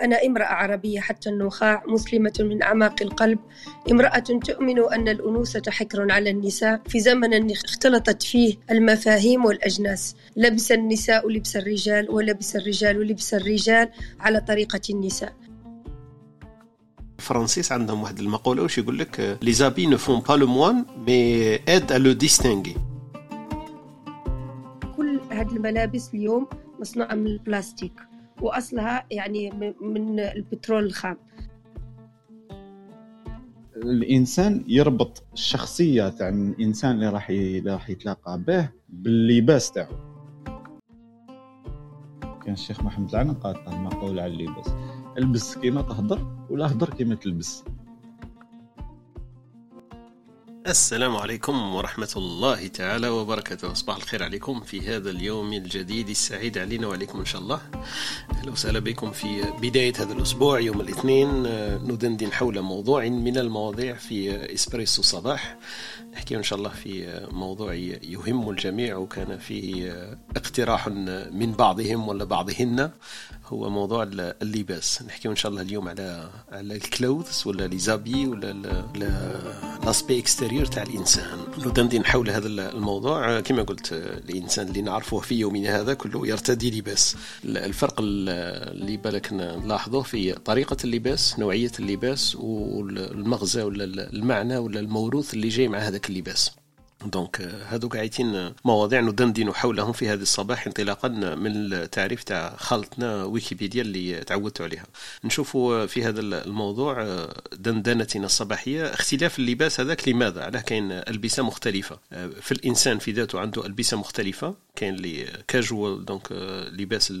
أنا امرأة عربية حتى النخاع مسلمة من أعماق القلب. امرأة تؤمن أن الأنوثة حكر على النساء. في زمن اختلطت فيه المفاهيم والأجناس. لبس النساء لبس الرجال ولبس الرجال لبس الرجال على طريقة النساء. الفرنسيس عندهم واحد المقولة واش يقول لك؟ les habits ne font pas le moine mais aident à le distinguer كل هذه الملابس اليوم مصنوعة من البلاستيك. وأصلها يعني من البترول الخام. الإنسان يربط الشخصيه تاع الإنسان اللي راح اللي راح يتلاقى به باللباس تاعو. كان الشيخ محمد العنق قال المقولة على اللباس. البس كيما تهضر ولا هضر كيما تلبس. السلام عليكم ورحمة الله تعالى وبركاته. صباح الخير عليكم في هذا اليوم الجديد السعيد علينا وعليكم إن شاء الله. أهلا وسهلا بكم في بداية هذا الأسبوع يوم الاثنين. ندندن حول موضوع من المواضيع في إسبريسو صباح. نحكي إن شاء الله في موضوع يهم الجميع وكان فيه اقتراح من بعضهم ولا بعضهن. هو موضوع اللباس. نحكي إن شاء الله اليوم على على ال clothes ولا les habits ولا l'aspect extérieur تاع الإنسان. ندندن حول هذا الموضوع. كما قلت الإنسان اللي نعرفه في يومنا هذا كله يرتدي لباس. الفرق اللي بالك نلاحظه في طريقة اللباس نوعية اللباس والمغزى ولا المعنى ولا الموروث اللي جاي مع هذاك اللباس. donc هادو قاعدين مواضيع ندندن حولهم في هذا الصباح انطلاقا من التعريف تاع خالتنا ويكيبيديا اللي تعودت عليها. نشوفوا في هذا الموضوع دندنتنا الصباحية. اختلاف اللباس هذاك لماذا؟ علاه كاين ألبسة مختلفة. في الإنسان في ذاته عنده ألبسة مختلفة. كاين اللي casual donc لباس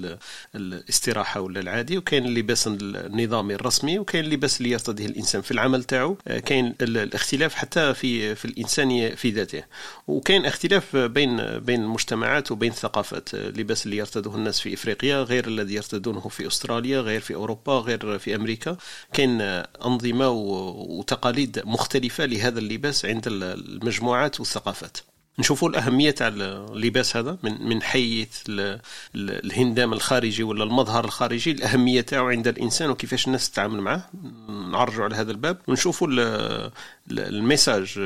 الاستراحة ولا العادي وكاين اللباس النظامي الرسمي وكاين اللباس اللي يرتديه الإنسان في العمل تاعو. كاين الاختلاف حتى في في الانسان في ذاته وكاين اختلاف بين بين المجتمعات وبين الثقافات اللباس اللي يرتدوه الناس في إفريقيا غير الذي يرتدونه في أستراليا غير في أوروبا غير في أمريكا. كاين أنظمة وتقاليد مختلفة لهذا اللباس عند المجموعات والثقافات. نشوفوا الأهمية تاع اللباس هذا من من حيث الهندام الخارجي ولا المظهر الخارجي الأهمية تاعو عند الإنسان وكيفاش الناس تتعامل معه نعرجوا على هذا الباب ونشوفوا الميساج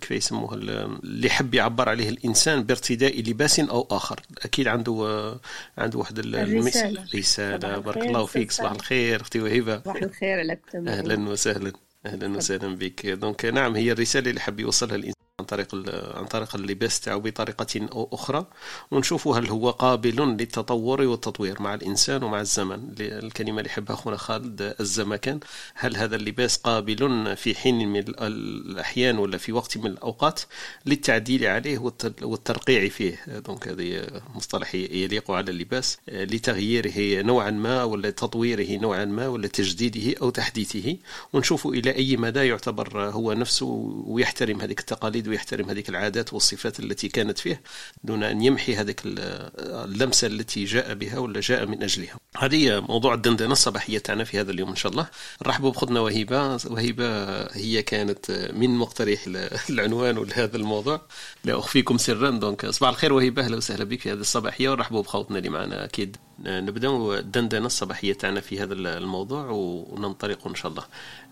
كيف يسموه اللي يحب يعبر عليه الإنسان بارتداء لباس أو آخر. أكيد عنده عنده واحد الرسالة. رسالة بارك الله فيك. صباح الخير. أختي وهبة صباح الخير لك أهلا وسهلا. أهلا وسهلا بك. donc نعم هي الرسالة اللي حب يوصلها الإنسان. عن طريق عن طريق اللباس تاعو بطريقة أو أخرى ونشوفوا هل هو قابل للتطور والتطوير مع الإنسان ومع الزمن. الكلمة اللي يحبها أخونا خالد الزمكان. هل هذا اللباس قابل في حين من الأحيان ولا في وقت من الأوقات للتعديل عليه والترقيع فيه؟ donc هذه مصطلح يليق على اللباس لتغييره نوعا ما ولا تطويره نوعا ما ولا تجديده أو تحديثه. ونشوف إلى أي مدى يعتبر هو نفسه ويحترم هذه التقاليد ويحترم هذه العادات والصفات التي كانت فيه دون أن يمحي هذه اللمسة التي جاء بها ولا جاء من أجلها. هذه موضوع الدندنة الصباحية تاعنا في هذا اليوم إن شاء الله. نرحبوا بخدنا وهبة وهبة هي كانت من مقترح العنوان لهذا الموضوع. لا أخفيكم سرا. دونك صباح الخير وهبة أهلا وسهلا بك في هذه الصباحية. ونرحبوا بخوتنا اللي معنا أكيد. نبداو الدندنه الصباحية تاعنا في هذا الموضوع وننطلق إن شاء الله.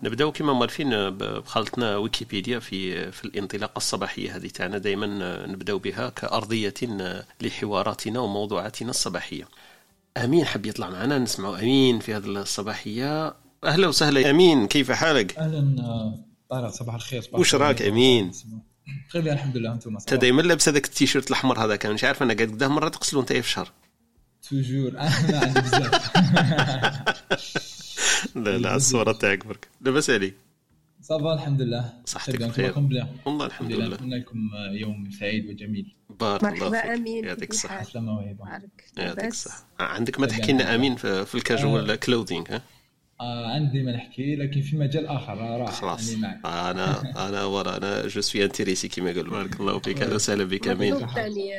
نبداو كما مالفين بخالتنا ويكيبيديا في في الانطلاقه الصباحية هذه تاعنا. دائما نبداو بها كأرضية لحواراتنا وموضوعاتنا الصباحية. أمين حب يطلع معنا. نسمعوا أمين في هذه الصباحية. أهلا وسهلا. أمين كيف حالك؟ أهلا طارق صباح الخير. صباح وش راك أمين؟ بخير الحمد لله. أنتم؟ أنت دائما لابس هذاك التيشيرت الأحمر هذا كان. مش عارف أنا قاعد قدام مرة تغسلوا انت في الشهر toujours أنا عندي بزاف لا لا الصورة تاعك برك. لاباس عليك ça va الحمد لله صحتك بخير. والله الحمد لله. نتمنى لكم يوم سعيد وجميل. بارك الله فيك. أمين. يعطيك وهبة يعطيك الصحة. عندك ما تحكي لنا أمين في في ال casual clothing ها؟ آه عندي ما نحكي لكن في مجال آخر راح خلاص. يعني معك. أنا أنا ورا أنا je suis intéressé كما قال بارك الله فيك. أهلا وسهلا بك. آمين.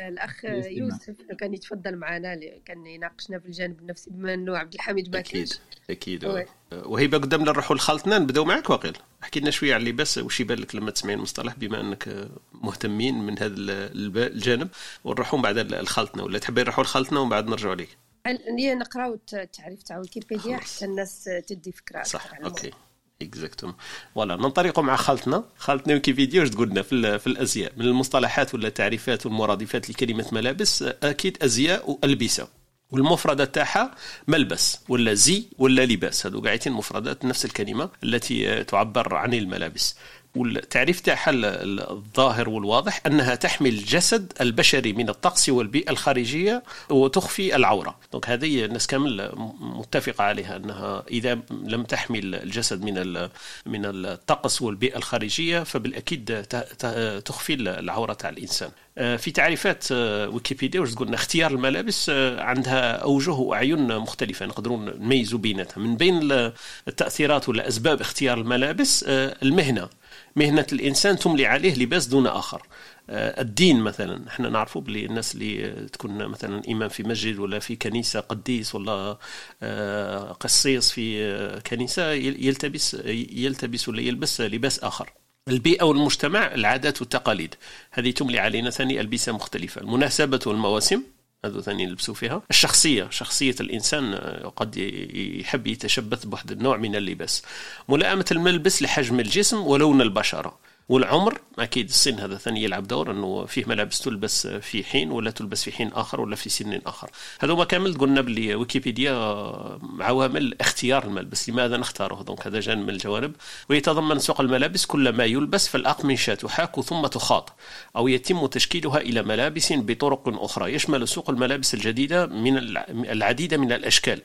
الاخ يوسف كان يتفضل معنا كان يناقشنا في الجانب النفسي بما أنه عبد الحميد ما أكيد أكيد. وهيبه قدامنا نروحوا لخالتنا نبداو معك واقيل احكي لنا شوية على اللباس وش يبان لك لما تسمعين المصطلح بما أنك مهتمين من هذا الجانب. ونروحوا من بعد لخالتنا ولا تحبين نروحوا لخالتنا ومن بعد نرجعوا لك اللي نقراو التعريف تاع ويكيبيديا. حتى الناس تدي فكرة صح على. okay. exactement voilà ننطلق مع خالتنا. خالتنا ويكيبيديا واش تقول لنا في, في الأزياء؟ من المصطلحات ولا التعريفات والمرادفات لكلمة ملابس أكيد أزياء وألبسة. والمفردات تاعها ملبس ولا زي ولا لباس. هذو قاعدين مفردات نفس الكلمة التي تعبر عن الملابس. والتعريف تاعها ال- ال- الظاهر والواضح أنها تحمي الجسد البشري من الطقس والبيئة الخارجية وتخفي العورة. دونك هذه الناس كامل متفقة عليها أنها إذا لم تحمي الجسد من من الطقس والبيئة الخارجية فبالأكيد تخفي العورة تاع الإنسان. آه، في تعريفات آه، ويكيبيديا واش تقولنا اختيار الملابس آه، عندها أوجه وأعين مختلفة. نقدروا نميزوا بيناتها. من بين ال- التأثيرات ولا أسباب اختيار الملابس المهنة. مهنة الإنسان تملي عليه لباس دون آخر. آه، الدين مثلا إحنا نعرفوا بلي الناس اللي تكون مثلا إمام في مسجد ولا في كنيسة قديس ولا آه، قسيس في آه، كنيسة يل- يلتبس يلتبس ولا يلبس لباس آخر. البيئة والمجتمع العادات والتقاليد. هذه تملي علينا ثاني ألبسة مختلفة. المناسبة والمواسم. هذو ثاني نلبسوا فيها. الشخصية شخصية الإنسان آه، قد يحب يتشبث بواحد النوع من اللباس. ملائمة الملبس لحجم الجسم ولون البشرة. والعمر أكيد السن هذا ثاني يلعب دور إنه فيه ملابس تلبس في حين ولا تلبس في حين آخر ولا في سن آخر. هذوما كامل قلنا باللي ويكيبيديا عوامل اختيار الملبس لماذا نختاره؟ دونك هذا جانب من الجوانب. ويتضمن سوق الملابس كل ما يلبس فالاقمشه تحاك ثم تخاط أو يتم تشكيلها إلى ملابس بطرق أخرى. يشمل سوق الملابس الجديدة من الع- العديد من الأشكال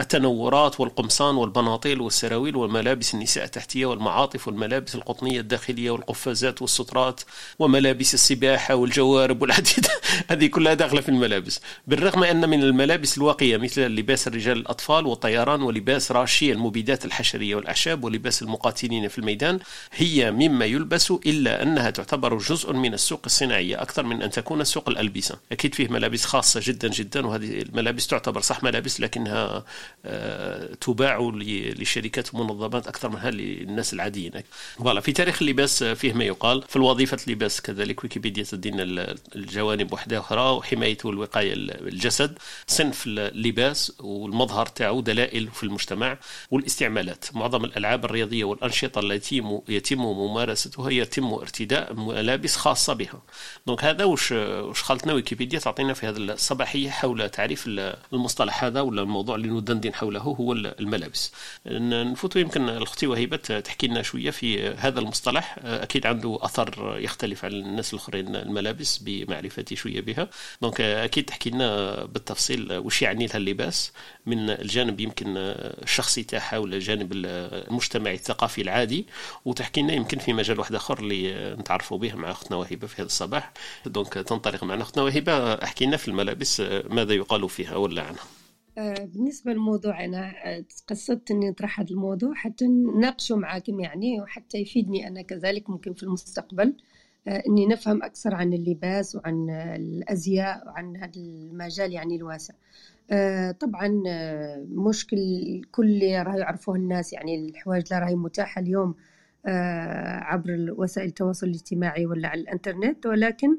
التنورات والقمصان والبناطيل والسراويل وملابس النساء التحتية والمعاطف والملابس القطنية الداخلية والقفازات والسترات وملابس السباحة والجوارب والعديد. هذه كلها داخلة في الملابس. بالرغم أن من الملابس الواقية مثل لباس الرجال الأطفال والطيران ولباس راشي المبيدات الحشرية والأعشاب ولباس المقاتلين في الميدان هي مما يلبس إلا أنها تعتبر جزء من السوق الصناعية أكثر من أن تكون سوق الألبسة. أكيد فيه ملابس خاصة جدا جدا وهذه الملابس تعتبر صح ملابس لكنها آه، تباع لشركات ومنظمات أكثر منها للناس العاديين. فوالا في تاريخ اللباس فيه ما يقال. في الوظيفة اللباس كذلك ويكيبيديا تدينا ال- الجوانب وحده أخرى وحمايته والوقايه ال- الجسد صنف اللباس والمظهر تاعو دلائل في المجتمع والاستعمالات. معظم الألعاب الرياضية والأنشطة التي يتم- ممارستها يتم ارتداء ملابس خاصة بها. donc هذا وش وش خالتنا ويكيبيديا تعطينا في هذه الصباحية حول تعريف ال- المصطلح هذا ولا الموضوع اللي ندندن حوله هو الملابس. نفوتوا يمكن الأختي وهبه تحكي لنا شوية في هذا المصطلح. أكيد عنده أثر يختلف عن الناس الأخرين الملابس بمعرفتي شوية بها. donc أكيد تحكي لنا بالتفصيل وش يعني لها اللباس. من الجانب يمكن الشخصي تاعها ولا الجانب المجتمعي الثقافي العادي. وتحكي لنا يمكن في مجال واحد آخر اللي نتعرفوا به مع اختنا وهبه في هذا الصباح. دونك تنطلق معنا. اختنا وهبه أحكي لنا في الملابس ماذا يقال فيها ولا عنها. بالنسبة للموضوع أنا آه، قصدت إني أطرح هذا الموضوع حتى نناقشه معاكم يعني وحتى يفيدني أنا كذلك ممكن في المستقبل آه، إني نفهم أكثر عن اللباس وعن آه، الأزياء وعن هذا المجال يعني الواسع. آه، طبعا آه، مشكل كل اللي راه يعرفوه الناس يعني الحوايج اللي راهي متاحة اليوم آه، عبر وسائل التواصل الاجتماعي ولا على الإنترنت ولكن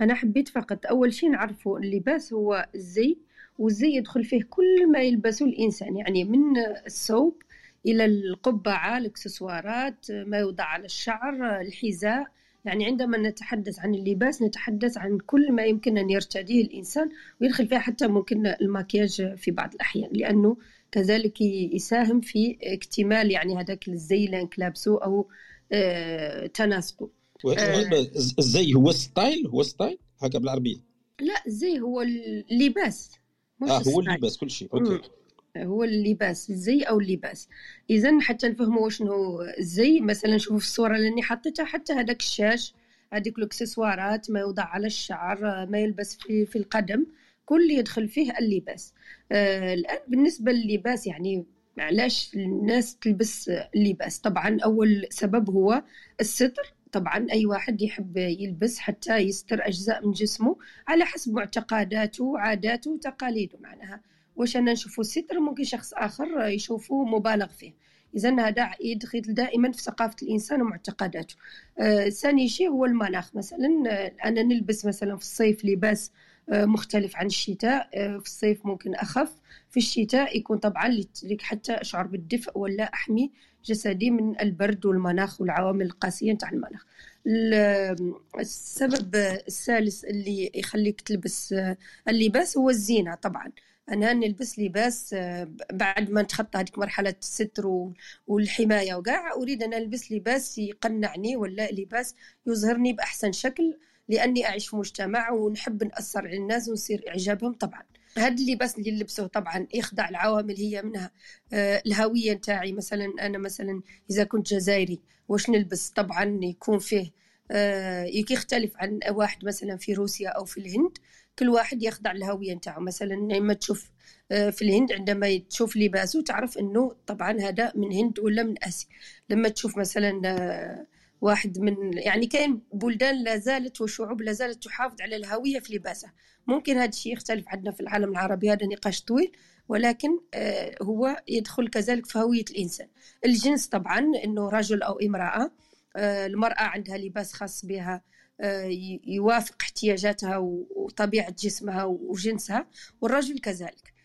أنا حبيت فقط أول شيء نعرفوا اللباس هو الزي والزي يدخل فيه كل ما يلبسه الإنسان. يعني من الثوب إلى القبعة الإكسسوارات ما يوضع على الشعر الحذاء. يعني عندما نتحدث عن اللباس نتحدث عن كل ما يمكن أن يرتديه الإنسان ويدخل فيها حتى ممكن المكياج في بعض الأحيان لأنه كذلك يساهم في اكتمال يعني هذاك الزي اللي إنك لابسه أو آه، تناسقه. وهذا الزي هو style؟ هو style؟ هكا بالعربية. لا الزي هو اللباس. مش آه هو. اللباس كل شيء. okay. هو اللباس الزي أو اللباس. اذا حتى نفهموا شنو الزي مثلا شوفوا في الصورة اللي حطيتها حتى هذاك الشاش هذيك الأكسسوارات ما يوضع على الشعر ما يلبس في, في القدم كل يدخل فيه اللباس. آه الآن بالنسبة لللباس يعني علاش الناس تلبس اللباس؟ طبعا أول سبب هو الستر. طبعا أي واحد يحب يلبس حتى يستر أجزاء من جسمه على حسب معتقداته وعاداته وتقاليده معناها. واش أنا نشوفه ستر ممكن شخص آخر يشوفه مبالغ فيه. اذا هذا يدخل دائما في ثقافة الإنسان ومعتقداته. آه، ثاني شيء هو المناخ. مثلا آه، أنا نلبس مثلا في الصيف لباس آه، مختلف عن الشتاء. آه، في الصيف ممكن أخف. في الشتاء يكون طبعا حتى أشعر بالدفء ولا أحمي. جسدي من البرد والمناخ والعوامل القاسية نتاع المناخ. السبب الثالث اللي يخليك تلبس اللباس هو الزينة طبعا. أنا نلبس لباس بعد ما نتخطى هذيك مرحلة الستر والحماية وكاع أريد أن ألبس لباس يقنعني ولا لباس يظهرني بأحسن شكل لأني أعيش في مجتمع ونحب نأثر على الناس ونصير إعجابهم طبعا. هذا اللباس اللي نلبسه طبعا يخضع العوامل هي منها. آه، الهوية نتاعي مثلا أنا مثلا إذا كنت جزائري واش نلبس؟ طبعا يكون فيه آه، يختلف عن واحد مثلا في روسيا أو في الهند. كل واحد يخضع الهوية نتاعو. مثلا لما تشوف آه، في الهند عندما تشوف لباسه تعرف إنه طبعا هذا من هند ولا من آسيا. لما تشوف مثلا واحد من يعني كاين بلدان لا زالت وشعوب لا زالت تحافظ على الهوية في لباسها. ممكن هذا الشيء يختلف عندنا في العالم العربي هذا نقاش طويل ولكن آه، هو يدخل كذلك في هوية الإنسان. الجنس طبعا أنه رجل أو امرأة آه، المرأة عندها لباس خاص بها آه، يوافق احتياجاتها وطبيعة جسمها وجنسها والرجل كذلك.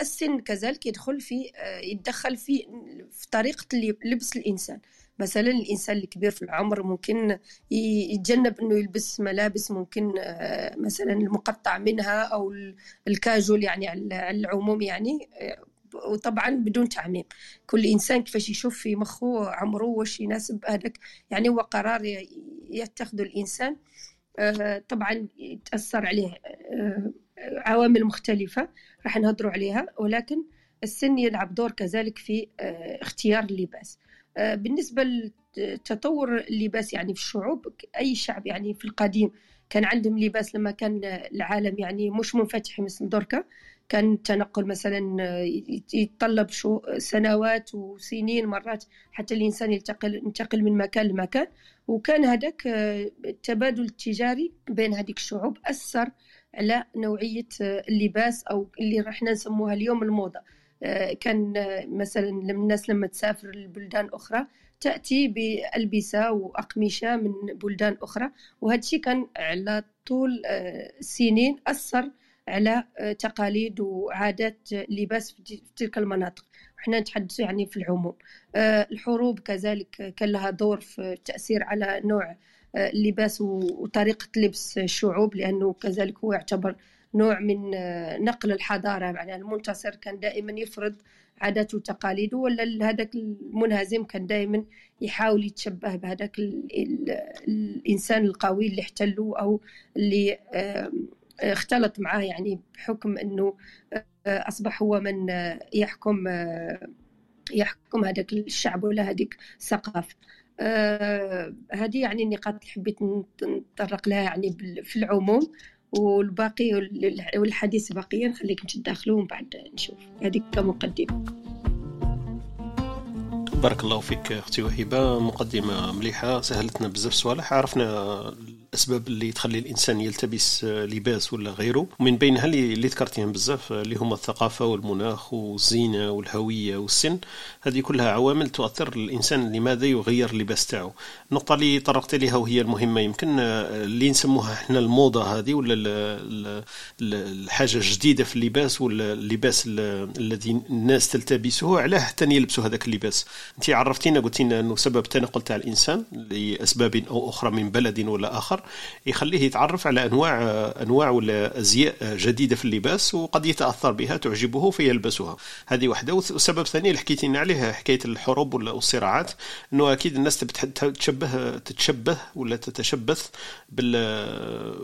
السن كذلك يدخل في يتدخل في في طريقة لبس الإنسان. مثلا الإنسان الكبير في العمر ممكن يتجنب إنه يلبس ملابس ممكن آه، مثلا المقطع منها أو الكاجول يعني على العموم يعني آه، وطبعا بدون تعميم. كل إنسان كيفاش يشوف في مخه عمره واش يناسب هذاك يعني هو قرار يتخذه الإنسان. آه، طبعا يتأثر عليه عوامل مختلفة راح نهضروا عليها ولكن السن يلعب دور كذلك في اختيار اللباس. بالنسبة لتطور اللباس يعني في الشعوب أي شعب يعني في القديم كان عندهم لباس لما كان العالم يعني مش منفتح مثل دركا كان التنقل مثلا يتطلب شو سنوات وسنين مرات حتى الإنسان ينتقل ينتقل من مكان لمكان. وكان هذاك آه، التبادل التجاري بين هذيك الشعوب أثر على نوعية اللباس أو اللي راح نسموها اليوم الموضة. كان مثلا الناس لما تسافر لبلدان أخرى تأتي بألبسة وأقمشة من بلدان أخرى وهذا الشيء كان على طول السنين آه، أثر على آه، تقاليد وعادات اللباس في تلك المناطق. إحنا نتحدث يعني في العموم. آه، الحروب كذلك كان لها دور في التأثير على نوع اللباس وطريقة لبس الشعوب لأنه كذلك هو يعتبر نوع من آه، نقل الحضارة. يعني المنتصر كان دائما يفرض عاداته وتقاليده ولا هذاك المنهزم كان دائما يحاول يتشبه بهذاك الإنسان القوي اللي احتله أو اللي اختلط معاه. يعني بحكم أنه آه، أصبح هو من آه، يحكم يحكم هذاك الشعب ولا هذيك الثقافة. آه هذه يعني النقاط اللي حبيت نتطرق لها يعني في العموم. والباقي والحديث بقية نخليكم تدخلوا بعد نشوف. هذيك كمقدمة. بارك الله فيك أختي وهبة. مقدمة مليحة سهلتنا بزاف صوالح. عرفنا الأسباب اللي تخلي الإنسان يلتبس لباس ولا غيره. ومن بينها اللي ذكرتيهم بزاف اللي هما الثقافة والمناخ والزينة والهوية والسن. هذه كلها عوامل تؤثر الإنسان لماذا يغير اللباس تاعو. النقطة اللي طرقت لها وهي المهمة يمكن اللي نسموها إحنا الموضة هذه ولا الحاجة الجديدة في اللباس ولا اللباس الذي الناس تلتبسه علاه حتى يلبسوا هذاك اللباس. انت عرفتينا قلتي إنه سبب تنقل تاع الإنسان لأسباب أو أخرى من بلد ولا آخر. يخليه يتعرف على أنواع أنواع ولا ازياء جديدة في اللباس وقد يتأثر بها تعجبه فيلبسها. هذه واحدة والسبب الثاني اللي حكيتي لنا عليه حكاية الحروب ولا الصراعات إنه أكيد الناس تشبه تتشبه ولا تتشبث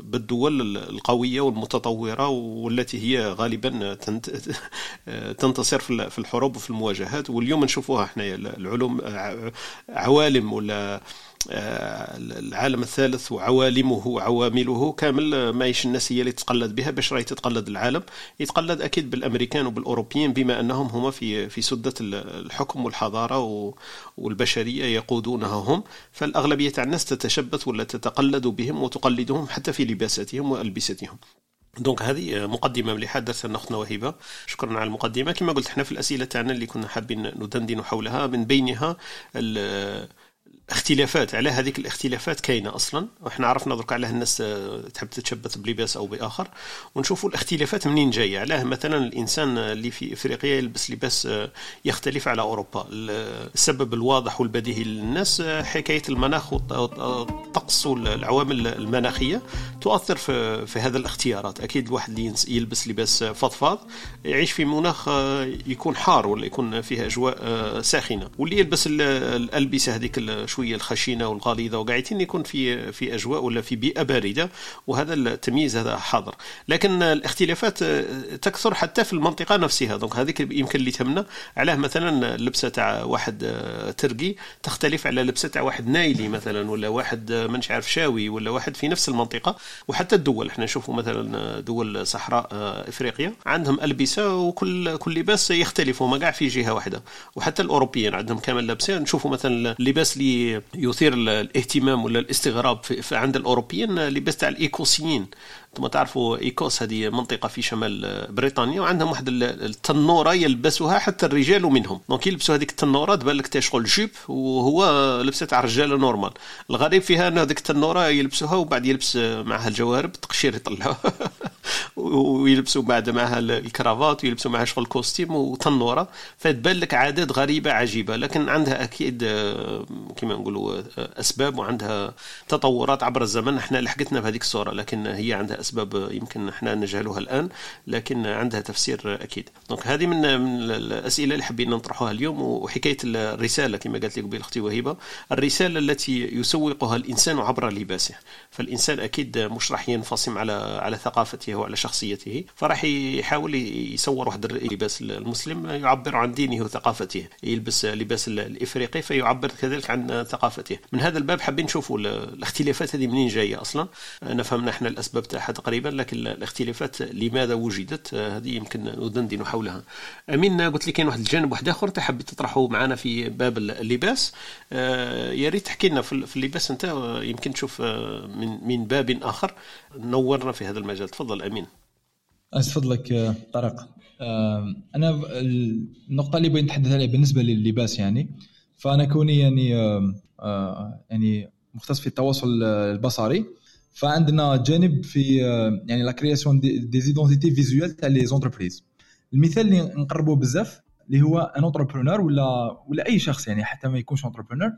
بالدول القوية والمتطورة والتي هي غالبا تنتصر في الحروب وفي المواجهات. واليوم نشوفوها إحنا العلوم عوالم ولا العالم الثالث وعوالمه وعوامله كامل ما يش الناس هي اللي تتقلد بها باش راهي تتقلد العالم. يتقلد أكيد بالأمريكان وبالأوروبيين بما أنهم هما في في سدة الحكم والحضارة والبشرية يقودونها هم. فالأغلبية تاع الناس تتشبث ولا تتقلد بهم وتقلدهم حتى في لباساتهم وألبستهم. دونك هذه مقدمة مليحة درسها أختنا وهبة شكرا على المقدمة. كما قلت إحنا في الأسئلة تاعنا اللي كنا حابين ندندن حولها من بينها اختلافات على هذيك الاختلافات كاينة أصلا وحنا عرفنا درك علاه الناس آه، تحب تتشبث بلباس أو بآخر ونشوفوا الاختلافات منين جاية. علاه مثلا الإنسان اللي في إفريقيا يلبس لباس آه، يختلف على أوروبا. السبب الواضح والبديهي للناس آه، حكاية المناخ والطقس والعوامل المناخية تؤثر في, في هذا الاختيارات. أكيد الواحد اللي يلبس لباس فضفاض يعيش في مناخ يكون حار ولا يكون فيه أجواء ساخنة. واللي يلبس الألبسة هذيك شوية الخشينة والغليظه وقاعدين يكون في في أجواء ولا في بيئة باردة وهذا التمييز هذا حاضر. لكن الاختلافات تكثر حتى في المنطقة نفسها. donc هذيك يمكن اللي تهمنا علاه مثلا اللبسه تاع واحد ترقي. تختلف على لبسة تاع واحد نايلي مثلا ولا واحد مانيش عارف شاوي ولا واحد في نفس المنطقة. وحتى الدول إحنا نشوفوا مثلا دول صحراء افريقيا عندهم ألبسة وكل كل لباس يختلف هما كاع في جهة واحدة. وحتى الأوروبيين عندهم كامل لابسين نشوفوا مثلا اللباس اللي يثير الاهتمام ولا الاستغراب في عند الأوروبيين لباس تاع الإيكوسيين. أنتم تعرفوا إيكوس هذه منطقة في شمال بريطانيا وعندهم واحد التنورة يلبسوها حتى الرجال منهم donc يلبسوا هذيك التنورة تبان لك تشغل jupe وهو لبسه تاع رجاله normal الغريب فيها ان هذيك التنورة يلبسوها وبعد يلبس معها الجوارب تقشير يطلعوا ويلبسوا بعد معها ال cravate ويلبسوا معها شغل costume وتنورة. فتبان لك عادات غريبة عجيبة. لكن عندها أكيد آه، كما نقولوا آه، أسباب وعندها تطورات عبر الزمن. إحنا لحقتنا بهذيك الصورة لكن هي عندها أسباب يمكن إحنا نجهلها الآن لكن عندها تفسير أكيد. دونك هذه من الأسئلة اللي حابين نطرحها اليوم وحكاية الرسالة كما قالت لك قبل أختي وهبه الرسالة التي يسوقها الإنسان عبر لباسه. فالإنسان أكيد مش راح ينفصم على على ثقافته وعلى شخصيته فراح يحاول يصور واحد اللباس المسلم يعبر عن دينه وثقافته يلبس لباس الإفريقي فيعبر كذلك عن ثقافته. من هذا الباب حابين نشوفوا الاختلافات هذه منين جاية أصلا؟ نفهمنا إحنا الأسباب تاعها. تقريبا لكن الاختلافات لماذا وجدت؟ آه، هذه يمكن ندندن حولها. امين قلت لي كاين واحد الجانب واحد آخر تحب تطرحه معنا في باب اللباس. آه، يا ريت تحكي لنا في اللباس أنت آه، يمكن تشوف من من باب آخر. نورنا في هذا المجال. تفضل أمين. فضلك طارق. أنا النقطة اللي بغيت نتحدث عليها بالنسبة لللباس يعني فأنا كوني يعني يعني مختص في التواصل البصري فعندنا جانب في يعني la création des identités visuelles تاع les entreprises المثال اللي نقربوه بزاف اللي هو un entrepreneur ولا ولا أي شخص يعني حتى ما يكونش entrepreneur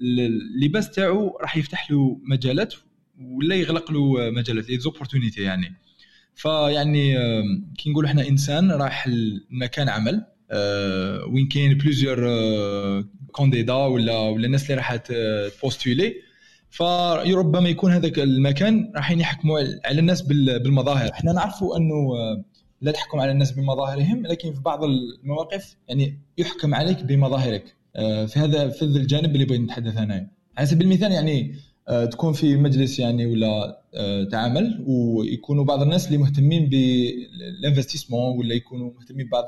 اللباس تاعو راح يفتح له مجالات ولا يغلق له مجالات les opportunités يعني. فيعني كي نقولوا إحنا إنسان راح لمكان عمل وين كاين plusieurs candidats ولا ولا الناس اللي راح ت postuler فربما يكون هذاك المكان راح يحكموا على الناس بالمظاهر. إحنا نعرفوا أنه آه، لا تحكم على الناس بمظاهرهم لكن في بعض المواقف يعني يحكم عليك بمظاهرك. آه، في هذا في هذا الجانب اللي بغيت نتحدث أنا. على سبيل المثال يعني آه، تكون في مجلس يعني ولا تعامل ويكونوا بعض الناس اللي مهتمين بال investissement ولا يكونوا مهتمين ببعض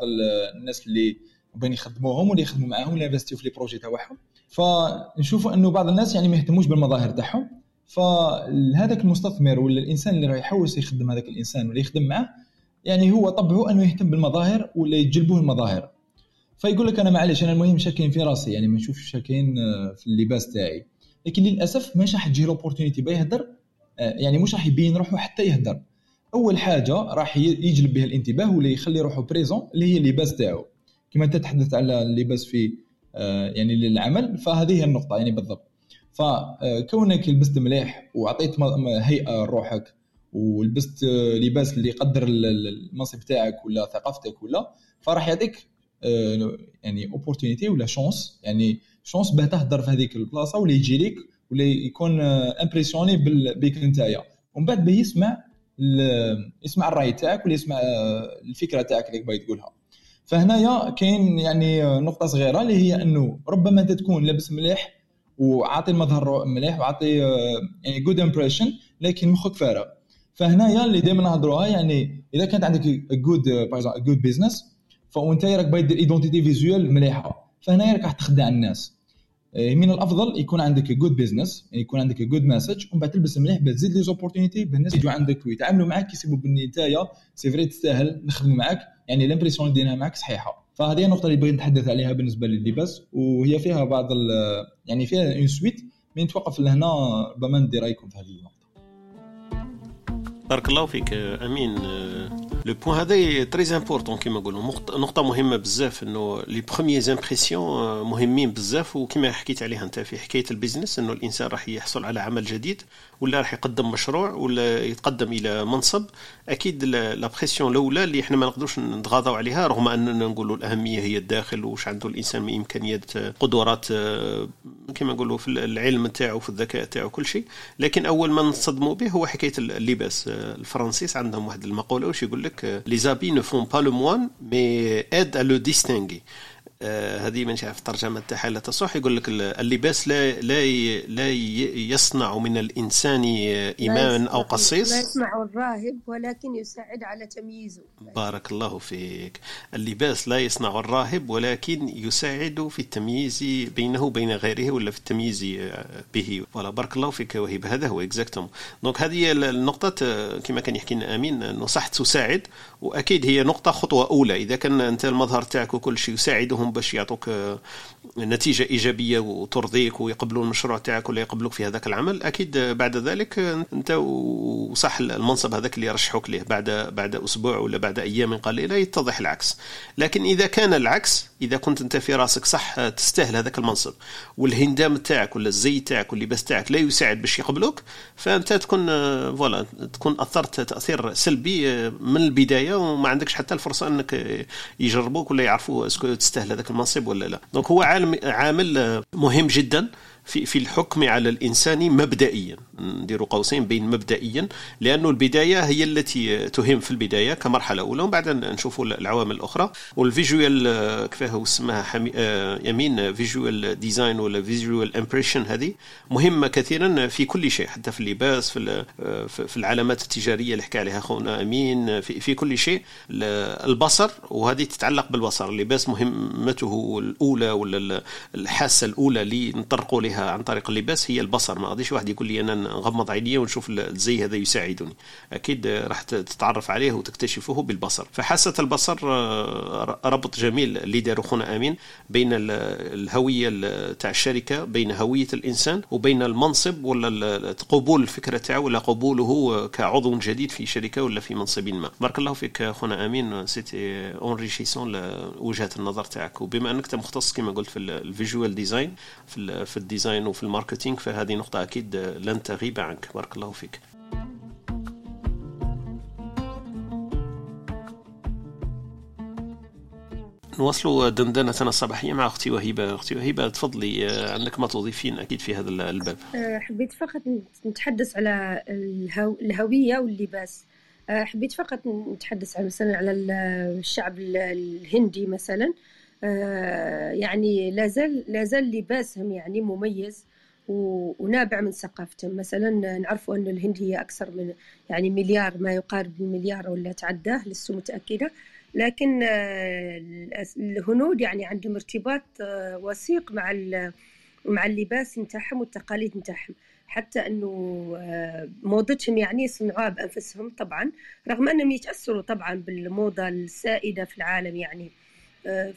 الناس اللي باغيين يخدموهم ولا يخدموا معاهم ولا في les projets تاعهم. فنشوفوا أنه بعض الناس يعني ما يهتموش بالمظاهر تاعهم. فهذاك المستثمر ولا الإنسان اللي راح يحوس يخدم هذاك الإنسان ولا يخدم معه يعني هو طبعه أنه يهتم بالمظاهر ولا يجلبوه المظاهر. فيقول لك أنا معلش أنا المهم شا كاين في راسي يعني ما نشوفش شا كاين في اللباس تاعي. لكن للأسف ماش راح تجي l'opportunité باه يهدر آه، يعني مش راح يبين روحه حتى يهدر. أول حاجة راح يجلب بها الانتباه ولا يخلي روحه présent اللي هي اللباس تاعو. كما أنت تحدثت على اللباس في آه، يعني للعمل فهذه هي النقطة يعني بالضبط. فكونك لبست مليح وعطيت هيئة لروحك ولبست لباس اللي يقدر المنصب تاعك ولا ثقافتك ولا فراح يعطيك آه، يعني opportunité ولا chance يعني chance باه تهدر في هذيك البلاصة ولا يجي لك ولا يكون impressionné بك نتايا ومن بعد يسمع يسمع الرأي تاعك ولا يسمع آه، الفكرة تاعك اللي باغي تقولها. فهنايا كاين يعني نقطة صغيرة اللي هي أنه ربما أنت تكون لابس مليح وعاطي المظهر مليح وعاطي آه، يعني good impression لكن مخك فارغ. فهنايا اللي دائما نهضروها يعني إذا كانت عندك good good business فأنت راك باغي دير identité visuelle مليحة. فهنايا راك راح تخدع الناس. من الأفضل يكون عندك good business يعني يكون عندك good message ومن بعد تلبس مليح باش تزيد les opportunités الناس يجوا عندك ويتعاملوا معك يصيبوا بلي نتايا c'est vrai تستاهل نخدموا معك يعني l'impression اللي ديناها معك صحيحة. فهذه النقطة اللي بغيت نتحدث عليها بالنسبة لللباس وهي فيها بعض يعني فيها une suite mais نتوقف لهنا ربما ندي رأيكم في هذه النقطة. بارك الله فيك أمين le point هذا très important كيما نقولوا نقطة مهمة بزاف انه les premières impressions مهمين بزاف وكما حكيت عليها انت في حكاية ال business انه الانسان راح يحصل على عمل جديد ولا راح يقدم مشروع ولا يتقدم إلى منصب أكيد l'impression الأولى اللي إحنا ما نقدروش نتغاضوا عليها رغم أننا نقولوا الأهمية هي الداخل وش عنده الإنسان من إمكانيات قدرات كما نقولوا في العلم نتاعو في الذكاء تاعو كل شيء. لكن أول ما نصدموا به هو حكاية اللباس. الفرنسيس عندهم واحد المقولة واش يقول لك les habits ne font pas le moine mais aident à le distinguer آه، هذه من شاف الترجمة تاعها لا تصح. يقول لك اللباس لا لا لا يصنع من الإنسان إماما أو قسيس. لا يصنع الراهب ولكن يساعد على تمييزه. بارك الله فيك. اللباس لا يصنع الراهب ولكن يساعد في التمييز بينه وبين غيره ولا في التمييز به. ولا بارك الله فيك وهب هذا هو exactement donc هذه النقطة كما كان يحكي لنا أمين أنه صح تساعد. وأكيد هي نقطة خطوة أولى. إذا كان أنت المظهر تاعك وكل شيء يساعدهم لهم باش يعطوك آه، نتيجة إيجابية وترضيك ويقبلوا المشروع تاعك ولا يقبلوك في هذاك العمل. أكيد بعد ذلك أنت وصح المنصب هذاك اللي يرشحوك ليه. بعد بعد أسبوع ولا بعد أيام قليلة يتضح العكس. لكن إذا كان العكس إذا كنت أنت في راسك صح تستاهل هذاك المنصب. والهندام تاعك ولا الزي تاعك واللباس تاعك لا يساعد باش يقبلوك فأنت تكون فوالا تكون أثرت تأثير سلبي من البداية وما عندكش حتى الفرصة أنك يجربوك ولا يعرفوا est-ce que تستاهل هذاك المنصب ولا لا. donc هو عامل مهم جدا في في الحكم على الإنسان مبدئيا. نديروا قوسين بين مبدئيا لأنه البداية هي التي تهم في البداية كمرحلة أولى ومن بعد نشوفوا العوامل الأخرى. وال visual كيفاه اسمها حمي... آه، يمين visual design ولا visual impression هذه مهمة كثيرا في كل شيء حتى في اللباس في آه، في العلامات التجارية اللي حكى عليها اخونا أمين في, في كل شيء. البصر وهذه تتعلق بالبصر. اللباس مهمته الأولى ولا الحاسة الأولى اللي نطرقوا لها عن طريق اللباس هي البصر. ما غاديش واحد يقول لي أنا نغمض عيني ونشوف الزي هذا يساعدني. أكيد راح تتعرف عليه وتكتشفه بالبصر. فحاسة البصر آه، ربط جميل اللي داروا خونا أمين بين الهوية تاع الشركة بين هوية الإنسان وبين المنصب ولا قبول الفكرة تاعو ولا قبوله كعضو جديد في شركة ولا في منصب ما. بارك الله فيك خونا أمين. c'était enrichissant وجهة النظر تاعك. وبما أنك مختص كما قلت في ال visual design في ال design وفي ال marketing فهذه نقطة أكيد لن تغيب عنك بارك الله فيك. نواصلوا دندنتنا الصباحية مع أختي وهبة أختي وهبة تفضلي عندك ما تضيفين أكيد في هذا الباب. أه، حبيت فقط نتحدث على الهو... الهوية واللباس. أه، حبيت فقط نتحدث على مثلا على الشعب الهندي مثلا. آه، يعني لازال لازال لباسهم يعني مميز. ونابع من ثقافتهم. مثلا نعرف أن الهند هي أكثر من يعني مليار ما يقارب المليار ولا تعداه لست متأكدة. لكن آه، الهنود يعني عندهم ارتباط آه، وثيق مع مع اللباس نتاعهم والتقاليد نتاعهم. حتى أنه موضتهم يعني يصنعوها بأنفسهم طبعا رغم أنهم يتأثروا طبعا بالموضة السائدة في العالم يعني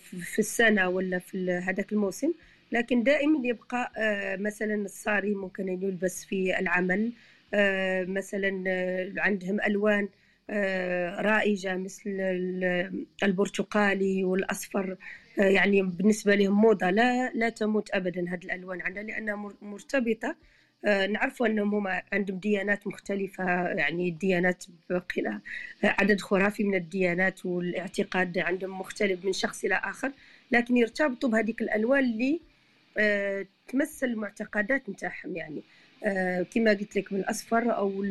في السنة ولا في هذاك الموسم. لكن دائما يبقى آه، مثلا الصاري ممكن أن يلبس في العمل آه، مثلا آه، عندهم ألوان رائجة مثل البرتقالي والأصفر يعني بالنسبة لهم موضة. لا لا تموت أبدا هذه الألوان عندها لأنها مرتبطة آه، نعرف أنهم هم عندهم ديانات مختلفة يعني الديانات عدد خرافي من الديانات والإعتقاد عندهم مختلف من شخص إلى آخر. لكن يرتبطوا بهذيك الألوان اللي تمثل المعتقدات نتاعهم يعني. آه، كما قلت لك من الأصفر أو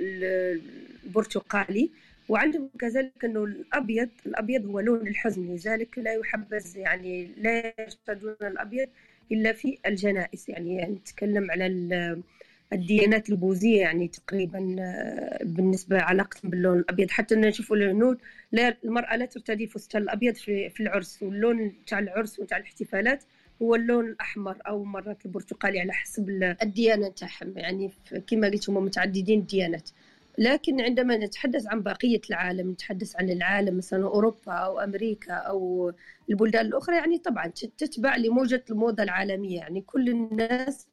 البرتقالي. وعندهم كذلك إنه الأبيض الأبيض هو لون الحزن لذلك لا يحبذ يعني لا يرتدون الأبيض إلا في الجنائز. يعني, نتكلم على الديانات البوذية يعني تقريبا آه، بالنسبة علاقتهم باللون الأبيض. حتى نشوفوا الهنود لا المرأة لا ترتدي الفستان الأبيض في, في العرس. واللون تاع العرس وتاع الاحتفالات هو اللون الأحمر أو مرات البرتقالي على حسب الديانة تاعهم يعني كما قلت هم متعددين الديانات. لكن عندما نتحدث عن بقية العالم نتحدث عن العالم مثلا أوروبا أو أمريكا أو البلدان الأخرى يعني طبعا تتبع لموجة الموضة العالمية. يعني كل الناس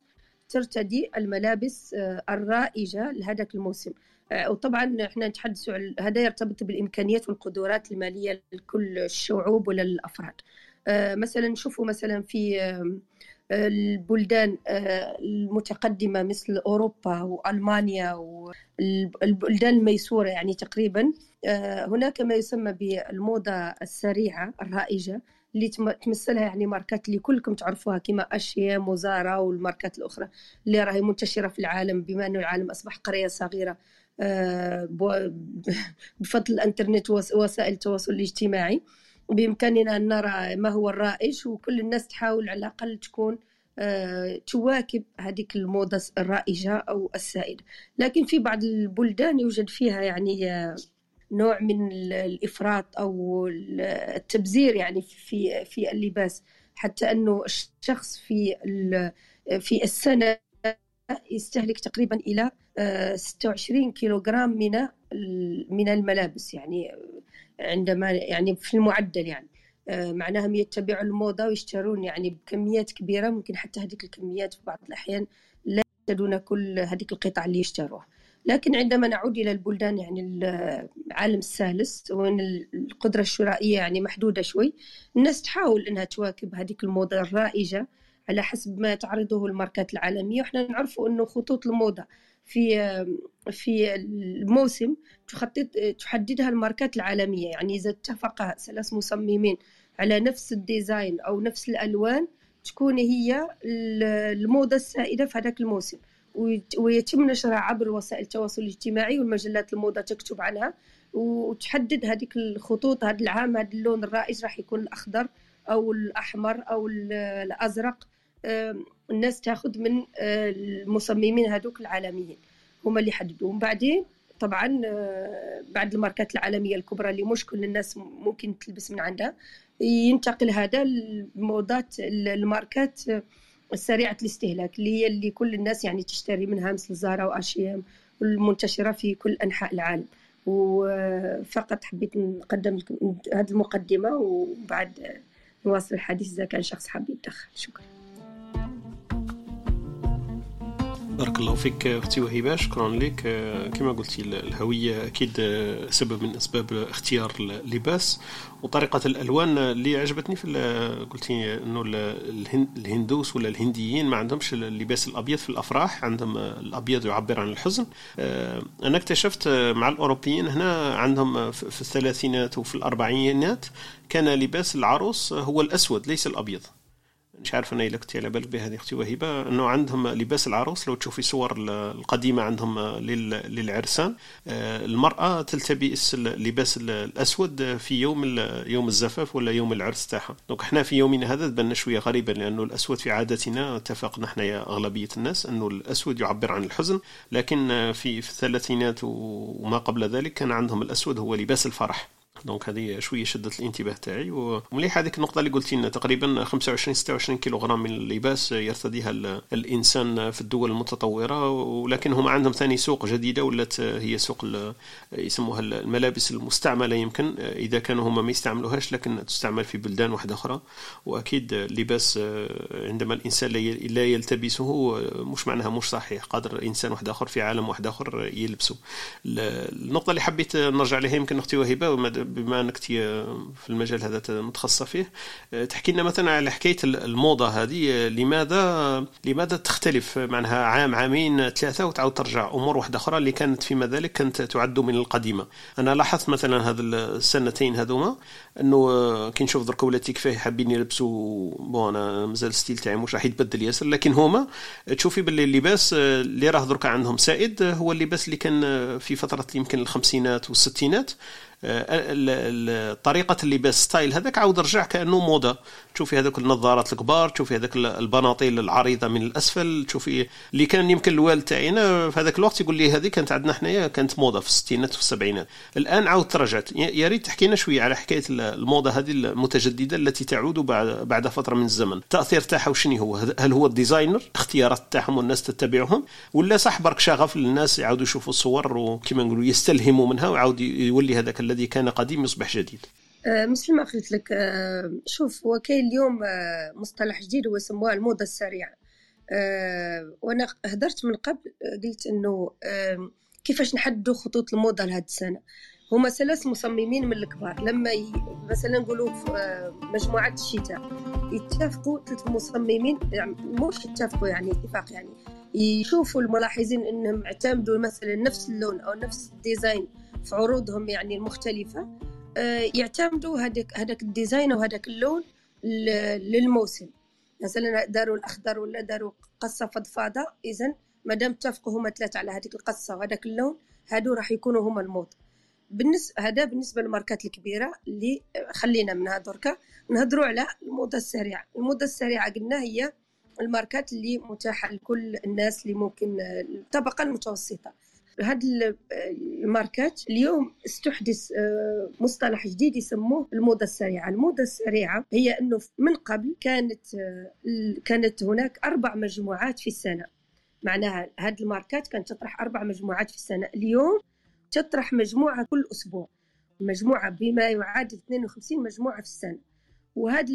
ترتدي الملابس آه، الرائجة لهذاك الموسم. آه، وطبعا إحنا نتحدث هذا يرتبط بالإمكانيات والقدرات المالية لكل الشعوب آه، مثلا نشوفوا مثلا في البلدان المتقدمة مثل أوروبا وألمانيا والبلدان الميسورة يعني تقريبا هناك ما يسمى بالموضة السريعة الرائجة اللي تمثلها يعني ماركات اللي كلكم تعرفوها كما أشياء وزارا والماركات الأخرى اللي راهي منتشرة في العالم بما أنه العالم أصبح قرية صغيرة آه، بفضل الإنترنت ووسائل التواصل الاجتماعي. بإمكاننا أن نرى ما هو الرائج وكل الناس تحاول على الأقل تكون آه، تواكب هذيك الموضة الرائجة أو السائدة لكن في بعض البلدان يوجد فيها يعني آه، نوع من الإفراط أو التبذير يعني في في اللباس. حتى أنه الشخص في في السنة يستهلك تقريبا إلى 26 كيلوغرام من من الملابس. يعني عندما يعني في المعدل يعني. معناها يتبعوا الموضة ويشترون يعني بكميات كبيرة ممكن حتى هذيك الكميات في بعض الأحيان لا يحتاجون كل هذيك القطع اللي يشتروها. لكن عندما نعود إلى البلدان يعني العالم الثالث وين القدرة الشرائية يعني محدودة شوي الناس تحاول أنها تواكب هذيك الموضة الرائجة على حسب ما تعرضه الماركات العالمية. وإحنا نعرفوا أنه خطوط الموضة في في الموسم تخطط تحددها الماركات العالمية. يعني إذا اتفق ثلاث مصممين على نفس ال design أو نفس الألوان تكون هي الموضة السائدة في هذاك الموسم. ويتم نشرها عبر وسائل التواصل الاجتماعي والمجلات الموضة تكتب عنها. وتحدد هذيك الخطوط هذا العام هذا اللون الرائج راح يكون الأخضر أو الأحمر أو الأزرق. الناس تاخذ من آه، المصممين هذوك العالميين. هما اللي حددوهم بعدين طبعا آه، بعد الماركات العالمية الكبرى اللي مش كل الناس ممكن تلبس من عندها ينتقل هذا الموضات الماركات سريعة الاستهلاك اللي هي اللي كل الناس يعني تشتري منها مثل زارا واشيام المنتشرة في كل أنحاء العالم. وفقط حبيت نقدم لكم هذه المقدمة وبعد نواصل الحديث إذا كان شخص حاب يتدخل. شكرا. بارك الله فيك أختي وهبة. شكرا لك. كما قلتي الهوية أكيد سبب من أسباب اختيار اللباس. وطريقة الألوان اللي عجبتني في قلتي إنه الهندوس ولا الهنديين ما عندهمش اللباس الأبيض في الأفراح عندهم الأبيض يعبر عن الحزن. أنا اكتشفت مع الأوروبيين هنا عندهم في الثلاثينات وفي الأربعينات كان لباس العروس هو الأسود ليس الأبيض. مش عارف أنا اذا كنت على بالك بهذه أختي وهبه إنه عندهم لباس العروس لو تشوفي صور القديمة عندهم للعرسان آه، المرأة تلبس اللباس الأسود في يوم يوم الزفاف ولا يوم العرس تاعها. donc إحنا في يومنا هذا تبان شوية غريبا لأنه الأسود في عاداتنا اتفقنا إحنا يا أغلبية الناس إنه الأسود يعبر عن الحزن لكن في في الثلاثينات وما قبل ذلك كان عندهم الأسود هو لباس الفرح. donc هذه شوية شدت الانتباه تاعي ومليح هذيك النقطة اللي قلتي لنا تقريبا 25 26 كيلوغرام من اللباس يرتديها الإنسان في الدول المتطورة ولكن هم عندهم ثاني سوق جديدة ولات هي سوق يسموها الملابس المستعملة يمكن إذا كانوا هم ما يستعملوهاش لكن تستعمل في بلدان واحدة أخرى. وأكيد اللباس عندما الإنسان لا يلتبسه مش معناها مش صحيح. قادر إنسان واحد آخر في عالم واحد آخر يلبسه. النقطة اللي حبيت نرجع لها يمكن أختي وهبه بما انك في المجال هذا متخصصه فيه تحكي لنا مثلا على حكاية الموضة هذه لماذا لماذا تختلف معناها عام عامين ثلاثة وتعاود ترجع أمور واحدة أخرى اللي كانت فيما ذلك كانت تعد من القديمة. أنا لاحظت مثلا هذا السنتين هذوما أنه كي نشوف درك ولاتي كيفاه حابين يلبسوا bon أنا مازال ال style تاعي مش راح يتبدل ياسر لكن هما تشوفي باللي اللباس اللي راه درك عندهم سائد هو اللباس اللي كان في فترة يمكن الخمسينات والستينات. طريقة اللباس style هذاك عاود رجع كأنه موضة. تشوفي هذوك النظارات الكبار تشوفي هذاك البناطيل العريضة من الأسفل تشوفي اللي كان يمكن الوالد تاعنا في هذاك الوقت يقول لي هذه كانت عندنا حنايا كانت موضة في الستينات وفي السبعينات. الآن عاود ترجعت يا ريت تحكي لنا شوية على حكاية الموضة هذه المتجددة التي تعود بعد بعد فترة من الزمن. التاثير تاعها وشنو هو؟ هل هو ال designer؟ اختيارات تاعهم والناس تتبعهم؟ ولا صح برك شغف للناس يعاودوا يشوفوا الصور وكما نقولوا يستلهموا منها ويعاود يولي هذاك الذي كان قديم يصبح جديد؟ مثل ما قلت لك آه، شوف هو كاين اليوم آه، مصطلح جديد هو يسموه الموضة السريعة. وأنا هدرت من قبل قلت إنه كيفاش نحددوا خطوط الموضة لهذه السنة؟ هما ثلاث مصممين من الكبار. لما ي... مثلا نقولوا في مجموعة الشتاء يتفقوا ثلاث مصممين يعني مش يتفقوا يعني اتفاق يعني يشوفوا الملاحظين إنهم اعتمدوا مثلا نفس اللون أو نفس الديزاين في عروضهم يعني المختلفة. آه، يعتمدوا هذاك هذاك ال design وهذاك اللون للموسم. مثلا داروا الاخضر ولا داروا قصة فضفاضة اذا ما دام اتفقوا هما ثلاثة على هذيك القصة وهذاك اللون هادو راح يكونوا هما الموضه بالنسبة هذا بالنسبة للماركات الكبيرة اللي خلينا منها دركا نهضروا على الموضة السريعة. الموضة السريعة قلنا هي الماركات اللي متاحة لكل الناس اللي ممكن الطبقه المتوسطه هاد الماركات اليوم استحدث آه، مصطلح جديد يسموه الموضة السريعة. الموضة السريعة هي أنه من قبل كانت آه، كانت هناك أربع مجموعات في السنة. معناها هاد الماركات كانت تطرح أربع مجموعات في السنة. اليوم تطرح مجموعة كل أسبوع. مجموعة بما يعادل 52 مجموعة في السنة. وهذا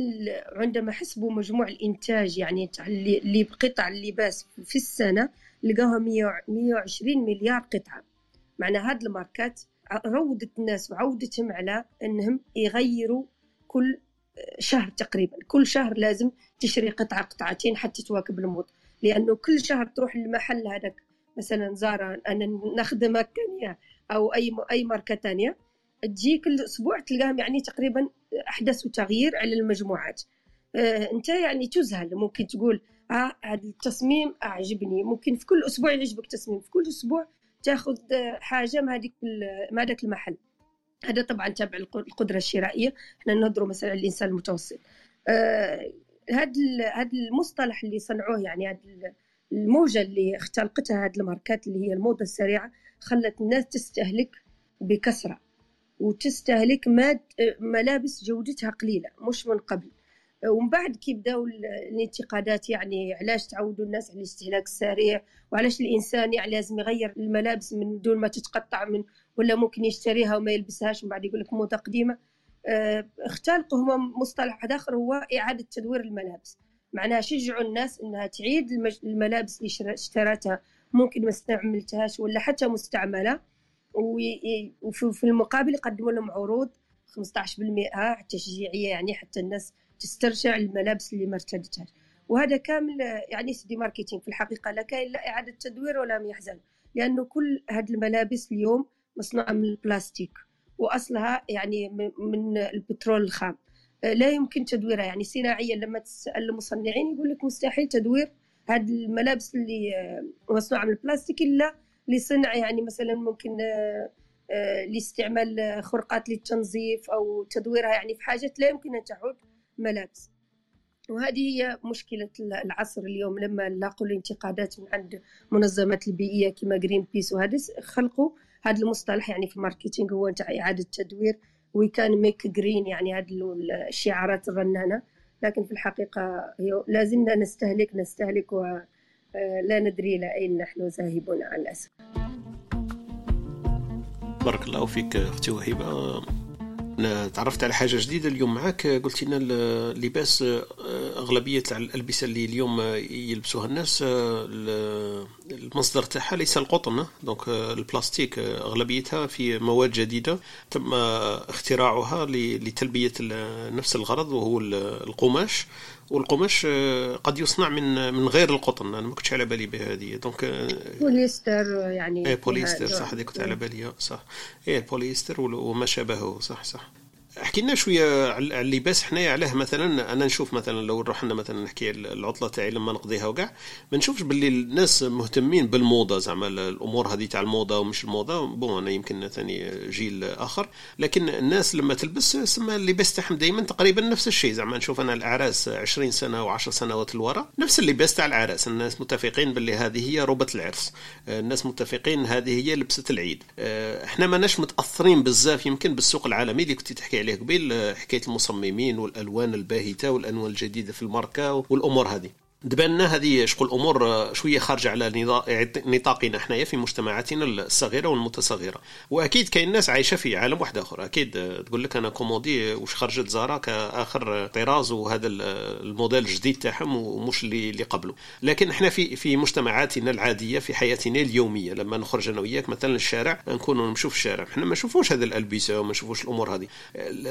عندما حسبوا مجموع الإنتاج يعني اللي بقطع اللباس في السنة لقاها 120 مليار قطعة. معنى هاد الماركات روضت الناس وعودتهم على أنهم يغيروا كل شهر تقريبا. كل شهر لازم تشري قطعة قطعتين حتى تواكب الموضة لأنه كل شهر تروح للمحل هذاك مثلا زارا أنا نخدم كانيا أو أي أي ماركة تانية. تجي كل أسبوع تلقاهم يعني تقريبا أحدثوا تغيير على المجموعات. آه أنت يعني تزهل. ممكن تقول هذا التصميم أعجبني. ممكن في كل أسبوع يعجبك تصميم. في كل أسبوع تاخذ حاجة ما هذيك ما هذاك المحل. هذا طبعا تابع القدرة الشرائية. إحنا نهضروا مثلا الانسان المتوسط. آه هذا المصطلح اللي صنعوه يعني هذا الموجة اللي اختلقتها هذه الماركات اللي هي الموضة السريعة خلت الناس تستهلك بكثرة وتستهلك ماد ملابس جودتها قليلة مش من قبل. ومن بعد كي بداو الانتقادات يعني علاش تعودوا الناس على الاستهلاك السريع؟ وعلاش الإنسان يعني لازم يغير الملابس من دون ما تتقطع من ولا ممكن يشتريها وما يلبسهاش ومن بعد يقول لك موضه قديمة. آه، اختلقوا هما مصطلح آخر هو إعادة تدوير الملابس. معناها شجعوا الناس إنها تعيد الملابس اللي اشترتها ممكن ما استعملتهاش ولا حتى مستعملة. وفي المقابل يقدموا لهم عروض 15% تشجيعية يعني حتى الناس تسترجع الملابس اللي ما ارتدتهاش. وهذا كامل يعني سيدي ماركتينغ في الحقيقة لا كاين لا إعادة تدوير ولا يحزن لأنه كل هذه الملابس اليوم مصنوعة من البلاستيك وأصلها يعني من البترول الخام. لا يمكن تدويرها يعني صناعيا لما تسأل المصنعين يقول لك مستحيل تدوير هذه الملابس اللي مصنوعة من البلاستيك إلا لصنع يعني مثلا ممكن آه، لاستعمال خرقات للتنظيف أو تدويرها يعني في حاجات لا يمكن أن تعود. ملابس. وهذه هي مشكلة العصر اليوم لما لاقوا الانتقادات من عند منظمات البيئية كما Greenpeace وهذا خلقوا هذا المصطلح يعني في ال marketing هو نتاع إعادة تدوير we can make green يعني هذه الشعارات الرنانة. لكن في الحقيقة لازلنا نستهلك نستهلك ولا آه، ندري إلى أين نحن ذاهبون على الأسف. بارك الله فيك أختي وهبة تعرفت على حاجة جديدة اليوم معك قلت لنا اللباس أغلبية الألبسة اللي اليوم يلبسوها الناس المصدر تاعها ليس القطن donc البلاستيك أغلبيتها في مواد جديدة تم اختراعها لتلبية نفس الغرض وهو القماش. والقماش قد يصنع من من غير القطن. أنا ما كنتش على بالي بهذه. donc بوليستر يعني إيه بوليستر صح هذيك كنت على بالي صح. إيه البوليستر وما شابهه صح صح. احكي لنا شوية على اللباس حنايا علاه مثلا أنا نشوف مثلا لو رحنا مثلا نحكي العطلة تاعي لما نقضيها وكاع ما نشوفش باللي الناس مهتمين بالموضة. زعما الأمور هذه تاع الموضة ومش الموضة bon أنا يمكن ثاني جيل آخر. لكن الناس لما تلبس سما اللباس تاعهم دائما تقريبا نفس الشيء. زعما نشوف أنا الأعراس 20 سنة و10 سنوات لورا نفس اللباس تاع العراس الناس متفقين باللي هذه هي روبة العرس. الناس متفقين هذه هي لبسة العيد. إحنا ماناش متأثرين بزاف يمكن بالسوق العالمي اللي كنت تحكي عليه. قبيل حكاية المصممين والألوان الباهتة والالوان الجديدة في الماركة والأمور هذه. تبان هذه شغل امور شوية خارجة على نطاقنا حنايا في مجتمعاتنا الصغيرة والمتصغره وأكيد كاين ناس عايشة في عالم واحد آخر. أكيد تقول لك أنا كومودي واش خرجت زارا كآخر طراز وهذا الموديل الجديد تاعهم ومش اللي اللي قبله. لكن إحنا في في مجتمعاتنا العادية في حياتنا اليومية لما نخرج أنا وياك مثلا الشارع نكونوا نمشوا في الشارع. إحنا ما نشوفوش هذه الألبسة وما نشوفوش الأمور هذه.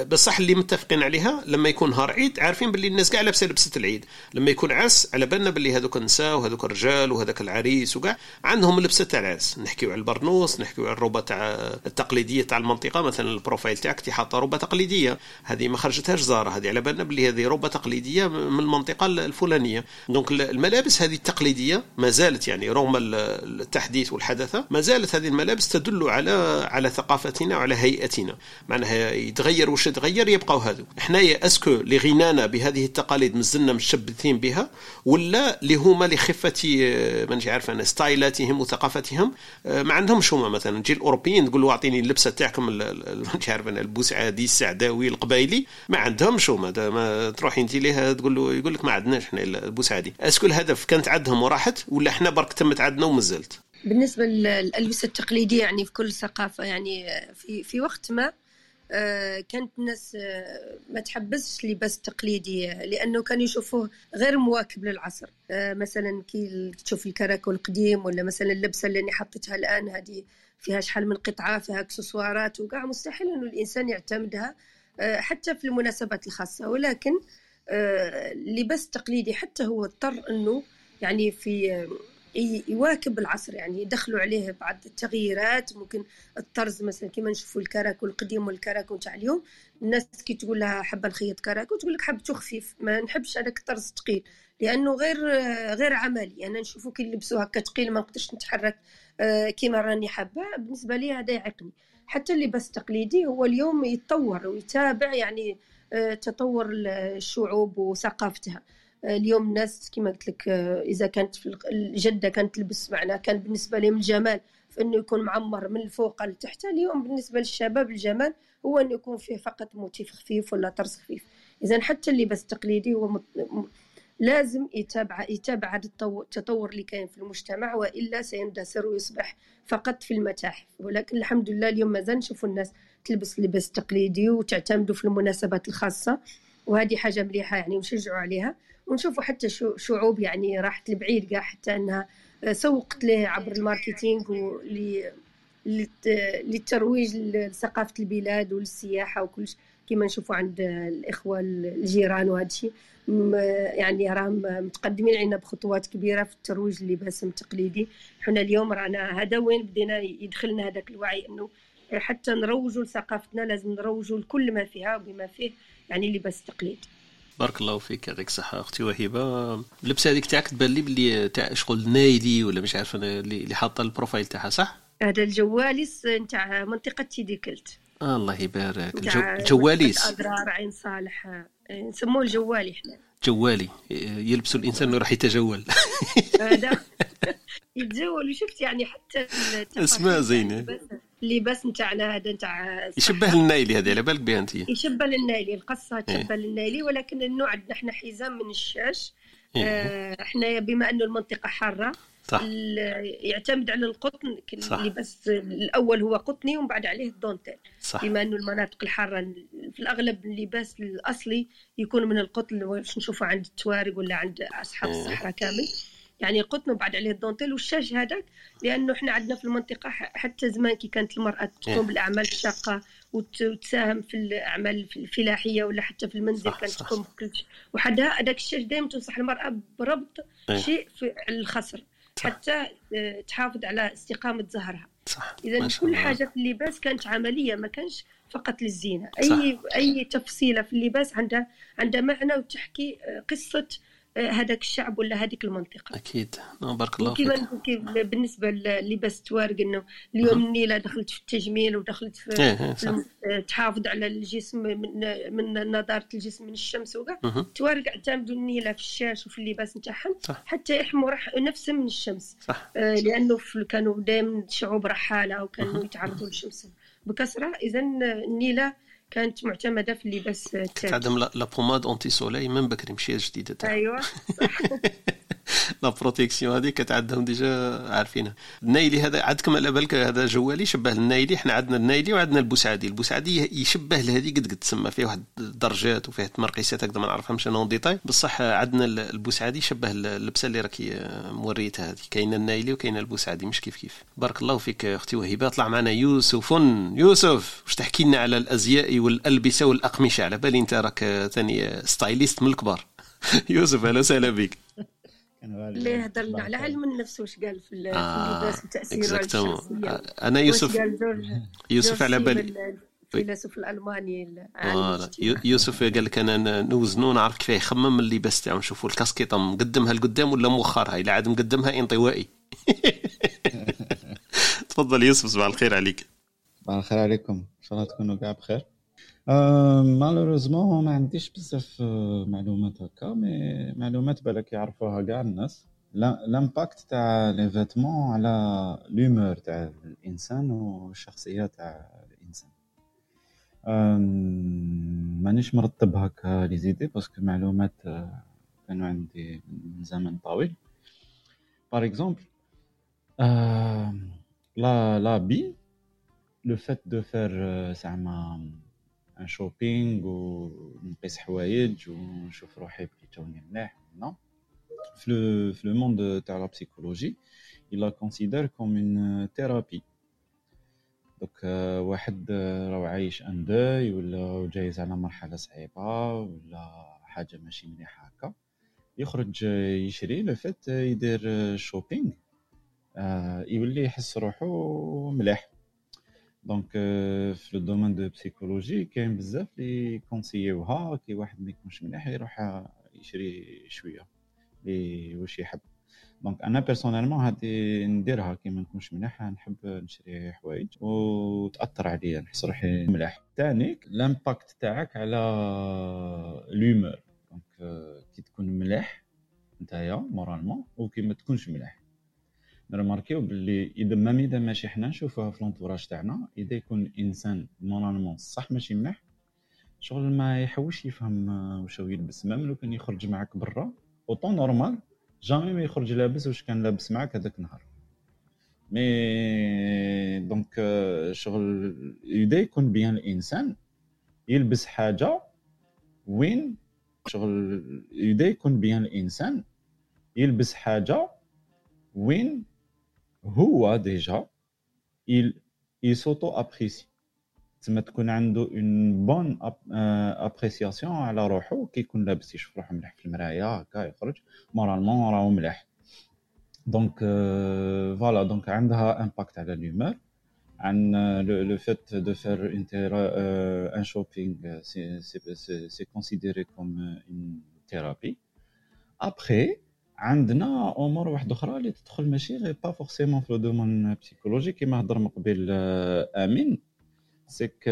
بصح اللي متفقين عليها لما يكون نهار عيد عارفين باللي الناس كاع لابسه لبسه العيد. لما يكون عرس على بالنا باللي هذوك النساء وهذوك الرجال وهذاك العريس وكاع عندهم لبسة تاع العرس. نحكيو على البرنوس نحكيو على الروبة تاع التقليدية تاع المنطقة. مثلا ال profile تاعك تي حاطه روبة تقليدية. هذه ما خرجتهاش Zara. هذه على بالنا باللي هذه روبة تقليدية من المنطقة الفلانية. donc الملابس هذه التقليدية ما زالت يعني رغم التحديث والحداثة ما زالت هذه الملابس تدل على على ثقافتنا وعلى هيئتنا. معناها يتغير واش يتغير يبقاو هذو. حنايا est-ce que لغنانا بهذه التقاليد مازلنا متشبثين بها ولا اللي هما لخفه آه، مانيش عارف أنا ستايلاتهم وثقافتهم آه، ما عندهمش هما مثلا. تجي الأوروبيين تقول له أعطيني اللبسة تاعكم مانيش عارف أنا البوسعادي السعداوي القبايلي ما عندهمش هما ما تروحي انت ليه تقول له يقول لك ما عندناش إحنا البوسعادي. est-ce que الهدف كانت عندهم وراحت ولا إحنا برك تمت عندنا ومازالت بالنسبة للألبسة التقليدية يعني في كل ثقافة يعني في في وقت ما آه، كانت الناس آه، ما تحبسش لباس تقليدي لأنه كانوا يشوفوه غير مواكب للعصر. آه، مثلا كي تشوف الكراكو القديم ولا مثلا اللبسة اللي أنا حطيتها الآن هذه فيها شحال من قطعة فيها إكسسوارات وكاع مستحيل إنه الإنسان يعتمدها حتى في المناسبات الخاصة. ولكن اللباس التقليدي حتى هو اضطر إنه يعني في يواكب العصر يعني يدخلوا عليه بعض التغييرات. ممكن الطرز مثلا كيما نشوفوا الكراكو القديم والكراكو تاع اليوم الناس كي تقول لها حابة نخيط كراكو تقول لك حبته خفيف. ما نحبش هذاك الطرز ثقيل لأنه غير غير عملي. أنا نشوفوا كي نلبسوا هكا ثقيل ما نقدرش نتحرك آه، كيما راني حابة. بالنسبة لي هذا يعيقني. حتى اللباس التقليدي هو اليوم يتطور ويتابع يعني آه، تطور الشعوب وثقافتها. اليوم الناس كما قلت لك آه، إذا كانت في الجدة كانت تلبس معنا كان بالنسبة لهم الجمال فانه يكون معمر من الفوق لتحت اليوم بالنسبة للشباب الجمال هو إنه يكون فيه فقط motif خفيف ولا طرز خفيف. اذا حتى اللباس التقليدي هو مت... لازم يتابع يتابع التطور اللي كاين في المجتمع وإلا سيندثر ويصبح فقط في المتاحف. ولكن الحمد لله اليوم مازال نشوفوا الناس تلبس اللباس التقليدي وتعتمدوا في المناسبات الخاصة وهذه حاجة مليحة يعني نشجعوا عليها. ونشوفوا حتى شعوب يعني راحت لبعيد كاع حتى إنها سوقت له عبر ال marketing للترويج لثقافة البلاد وللسياحة وكل شيء كما نشوفوا عند الإخوة الجيران وهذا الشيء. يعني راهم متقدمين علينا بخطوات كبيرة في الترويج اللباس التقليدي. حنا اليوم رانا هذا وين بدينا يدخلنا هذاك الوعي إنه حتى نروجوا لثقافتنا لازم نروجوا لكل ما فيها وبما فيه يعني لباس التقليد. بارك الله فيك يعطيك الصحة أختي وهبة. اللبسة هذيك تاعك تبان لي بلي تاع شغل نايلي ولا مش عارف أنا اللي حاطة ال profile تاعها صح؟ هذا الجواليس نتاع منطقة تيدي كلت. آه الله يبارك. الجواليس. أضرار عين صالح. نسموه الجوالي إحنا. جوالي. يلبسوا الإنسان راح يتجول. هذا. يتجول. وشفت يعني حتى أسماء زينة. اللباس نتاعنا هذا نتاع يشبه النايلي هذه على بالك بها أنت. يشبه للنايلي القصة تشبه إيه؟ للنايلي ولكن النوع عندنا إحنا حزام من الشاش. إيه؟ آه إحنا بما أنه المنطقة حارة صح. يعتمد على القطن اللباس الأول هو قطني ومن بعد عليه الدونتيل صح. بما إنه المناطق الحارة في الأغلب اللباس الأصلي يكون من القطن واش نشوفه عند التوارق ولا عند اصحاب إيه. الصحراء كامل يعني القطن وبعد عليه الدونتيل والشاش هذاك لأنه إحنا عندنا في المنطقة حتى زمان كي كانت المرأة تقوم إيه. بالأعمال الشاقة وتساهم في الأعمال الفلاحية ولا حتى في المنزل كانت تقوم بكل شيء وحدها هذاك الشاش دائما تنصح المرأة بربط إيه. شيء في الخصر حتى آه، تحافظ على استقامة زهرها صح إذا كل. حاجة في اللباس كانت عملية ما كانش فقط للزينة صح. أي أي تفصيلة في اللباس عندها عندها معنى وتحكي آه، قصة هذاك الشعب ولا هذيك المنطقة. أكيد. نعم، بارك الله فيك. بالنسبة للباس توارق إنه اليوم النيله دخلت في التجميل ودخلت في الم- آه، تحافظ على الجسم من من نضاره الجسم من الشمس وكاع. مهم. توارق اعتمدوا النيلة في الشاش وفي اللباس نتاعهم. حتى يحموا نفسهم من الشمس. صح. آه، لأنه في- كانوا دائما شعوب رحالة وكانوا. يتعرضوا للشمس بكثرة. اذا النيلة كانت معتمدة في اللباس نتاعهم la pommade anti-soleil من بكري ماشي جديدة تاعها. أيوه la protection هذه كانت عندهم déjà عارفينها. النايلي هذا عندكم على بالك هذا جوالي شبه النايلي حنا عندنا النايلي وعندنا البوسعدي. البوسعدي يشبه لهذه قد قد تسمى فيه واحد الدرجات وفيه تمرقيسات هكذا ما نعرفهمش أنا ديتاي بصح عندنا البوسعدي شبه اللبسة اللي راكي موريتها هذه. كاينة النايلي وكاينة البوسعدي مش كيف كيف. بارك الله فيك أختي وهبه طلع معنا يوسف. يوسف واش تحكي لنا على الأزياء والألبسة والأقمشة؟ على بالي أنت راك ثاني styliste من الكبار. يوسف أهلا وسهلا بك. اللي هضر لنا على علم النفس واش قال في ال- في آه، اللباس وتأثيره على exactement الشخصيه أنا يوسف يوسف على بالي. الفيلسوف الألماني يوسف قال لك أنا نوزنو نعرف كيف يخمم اللباس تاعو نشوفوا الكاسكيطه مقدمها لقدام ولا موخرها الا عاد مقدمها انطوائي تفضل يوسف صباح الخير عليك. صباح الخير عليكم. إن شاء الله تكونوا كاع بخير. أه malheureusement ما عنديش بزاف آه، معلومات هكا mais معلومات بالك يعرفوها كاع الناس. l'- l'impact تاع les vêtements على l'humeur تاع الإنسان والشخصيه تاع الإنسان. أم، مانيش مرتب هكا لي زيدي parce que معلومات كانوا عندي من زمن طويل. par exemple لا لا بي le fait de faire زعما un shopping ونقيس حوايج ونشوف روحي بلي توني مليح ولا في في le monde تاع la psychologie la considère comme une thérapie. دوك واحد آه، راه عايش un deuil ولا جايز على مرحلة صعيبة ولا حاجة ماشي مليحة هكا. يخرج آه، يشري le fait آه، يدير shopping آه، يولي يحس روحو مليح. donc آه، في le domaine de psychologie كاين بزاف لي conseilli وها كي واحد ما يكونش مليح يروح يشري شوية لي واش يحب. donc أنا personnellement هادي نديرها كي ما نكونش مليح نحب نشري حوايج وتاثر عليا نحس روحي مليح. ثاني ال impact تاعك على l'humeur donc آه، كي تكون مليح نتايا moralement وكي ما تكونش مليح. ن remarqui و باللي إذا ما إذا ماشي حنا نشوفوها في l'entourage تاعنا. إذا يكون إنسان moralement صح ماشي مليح شغل ما يحوش يفهم آه، واش هو يلبس. même لو كان يخرج معاك برا en temps normal jamais ما يخرج لابس واش كان لابس معاك هذاك النهار. mais donc آه، شغل إذا يكون bien الإنسان يلبس حاجة وين شغل إذا يكون bien الإنسان يلبس حاجة وين هو déjà il il s'auto apprécie تما تكون عنده une bonne appréciation على روحو كي يكون لابس يشوف روحو مليح في المرايه هكا يخرج moralement راهو مليح. donc voilà donc عندها impact على l'humeur عن le fait de faire un shopping c'est considéré comme une thérapie après عندنا أمور واحدة أخرى اللي تدخل ماشي غير pas forcément في le domaine psychologie كيما هضر من قبل آه، أمين. c'est que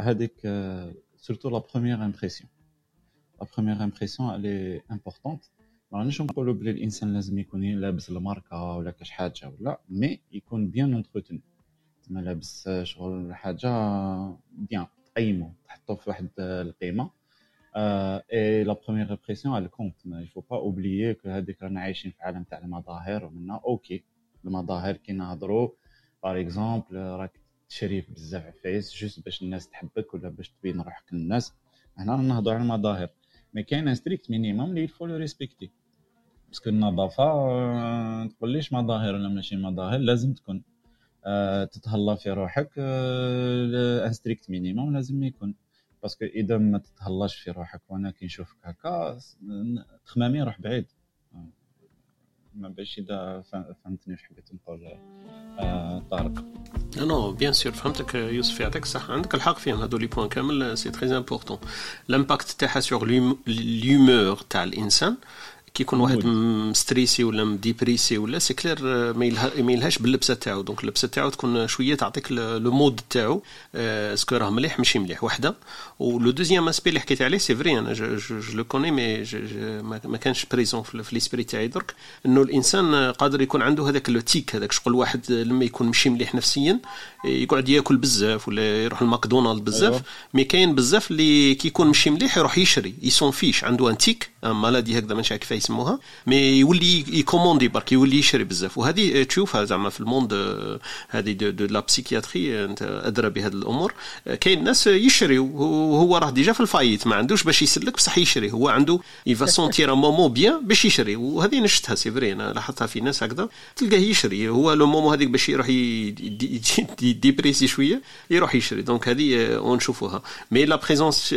هذيك surtout la première impression la première impression elle est importante ما رانيش نقولوا بلي الإنسان لازم يكون لابس الماركة ولا كاش حاجة ولا mais يكون bien entretenu تما لابس آه، شغل حاجة بيان تقيمو تحطو في واحد آه، et la première impression elle compte mais faut pas oublier que هذيك رانا عايشين في عالم تاع المظاهر ومنا أوكي المظاهر كي نهضروا par exemple راك تشري بزاف عفايس juste باش الناس تحبك ولا باش تبين روحك للناس. هنا نهضروا على المظاهر. mais كاين un strict minimum اللي il faut le respecter parce que النظافة آه، تقوليش مظاهر ولا ماشي مظاهر لازم تكون. آه، تتهلا في روحك un strict minimum لازم يكون. parce que إذا ما تتهلاش في روحك وأنا كي نشوفك هكا تخمامي روح بعيد. ما باش إذا فهمتني في حبيت نقول آه طارق. non bien sûr فهمتك يوسف يعطيك الصحة. عندك الحق فيهم هذو les points كامل c'est très important l'impact تاعها sur l'humeur تاع الإنسان كي يكون واحد م stressi ولا م dépressi ولا c'est clair ما يلهاش باللبسة تاعو. donc اللبسة تاعو تكون شوية تعطيك le mood تاعو est-ce que راه مليح ماشي مليح وحدة. و le deuxième aspect اللي حكيت عليه c'est vrai أنا je le connais mais ما كانش présent في l'esprit تاعي. درك إنه الإنسان قادر يكون عنده هذاك le tic هذاك شغل واحد لما يكون ماشي مليح نفسيا يقعد ياكل بزاف ولا يروح الماكدونالد بزاف. أيوة. mais كاين بزاف اللي كي يكون ماشي مليح يروح يشري il s'en fiche عنده un tic maladie هكذا مش عارف كيف يسموها mais يولي ي commandé برك يولي يشري بزاف. وهذه تشوفها زعما في ال monde هذه de, de la psychiatrie انت أدرى بهذه الأمور. كاين ناس يشري وهو راه ديجا في ال faillite ما عندوش باش يسلك بصح يشري. هو عنده il va se sentir moment bien باش يشري. وهذه نشتها c'est vrai أنا لاحظتها في ناس هكذا. تلقاه يشري. هو le moment هذيك باش يروح dépressi شوية يروح يشري. donc هذه ونشوفوها mais la présence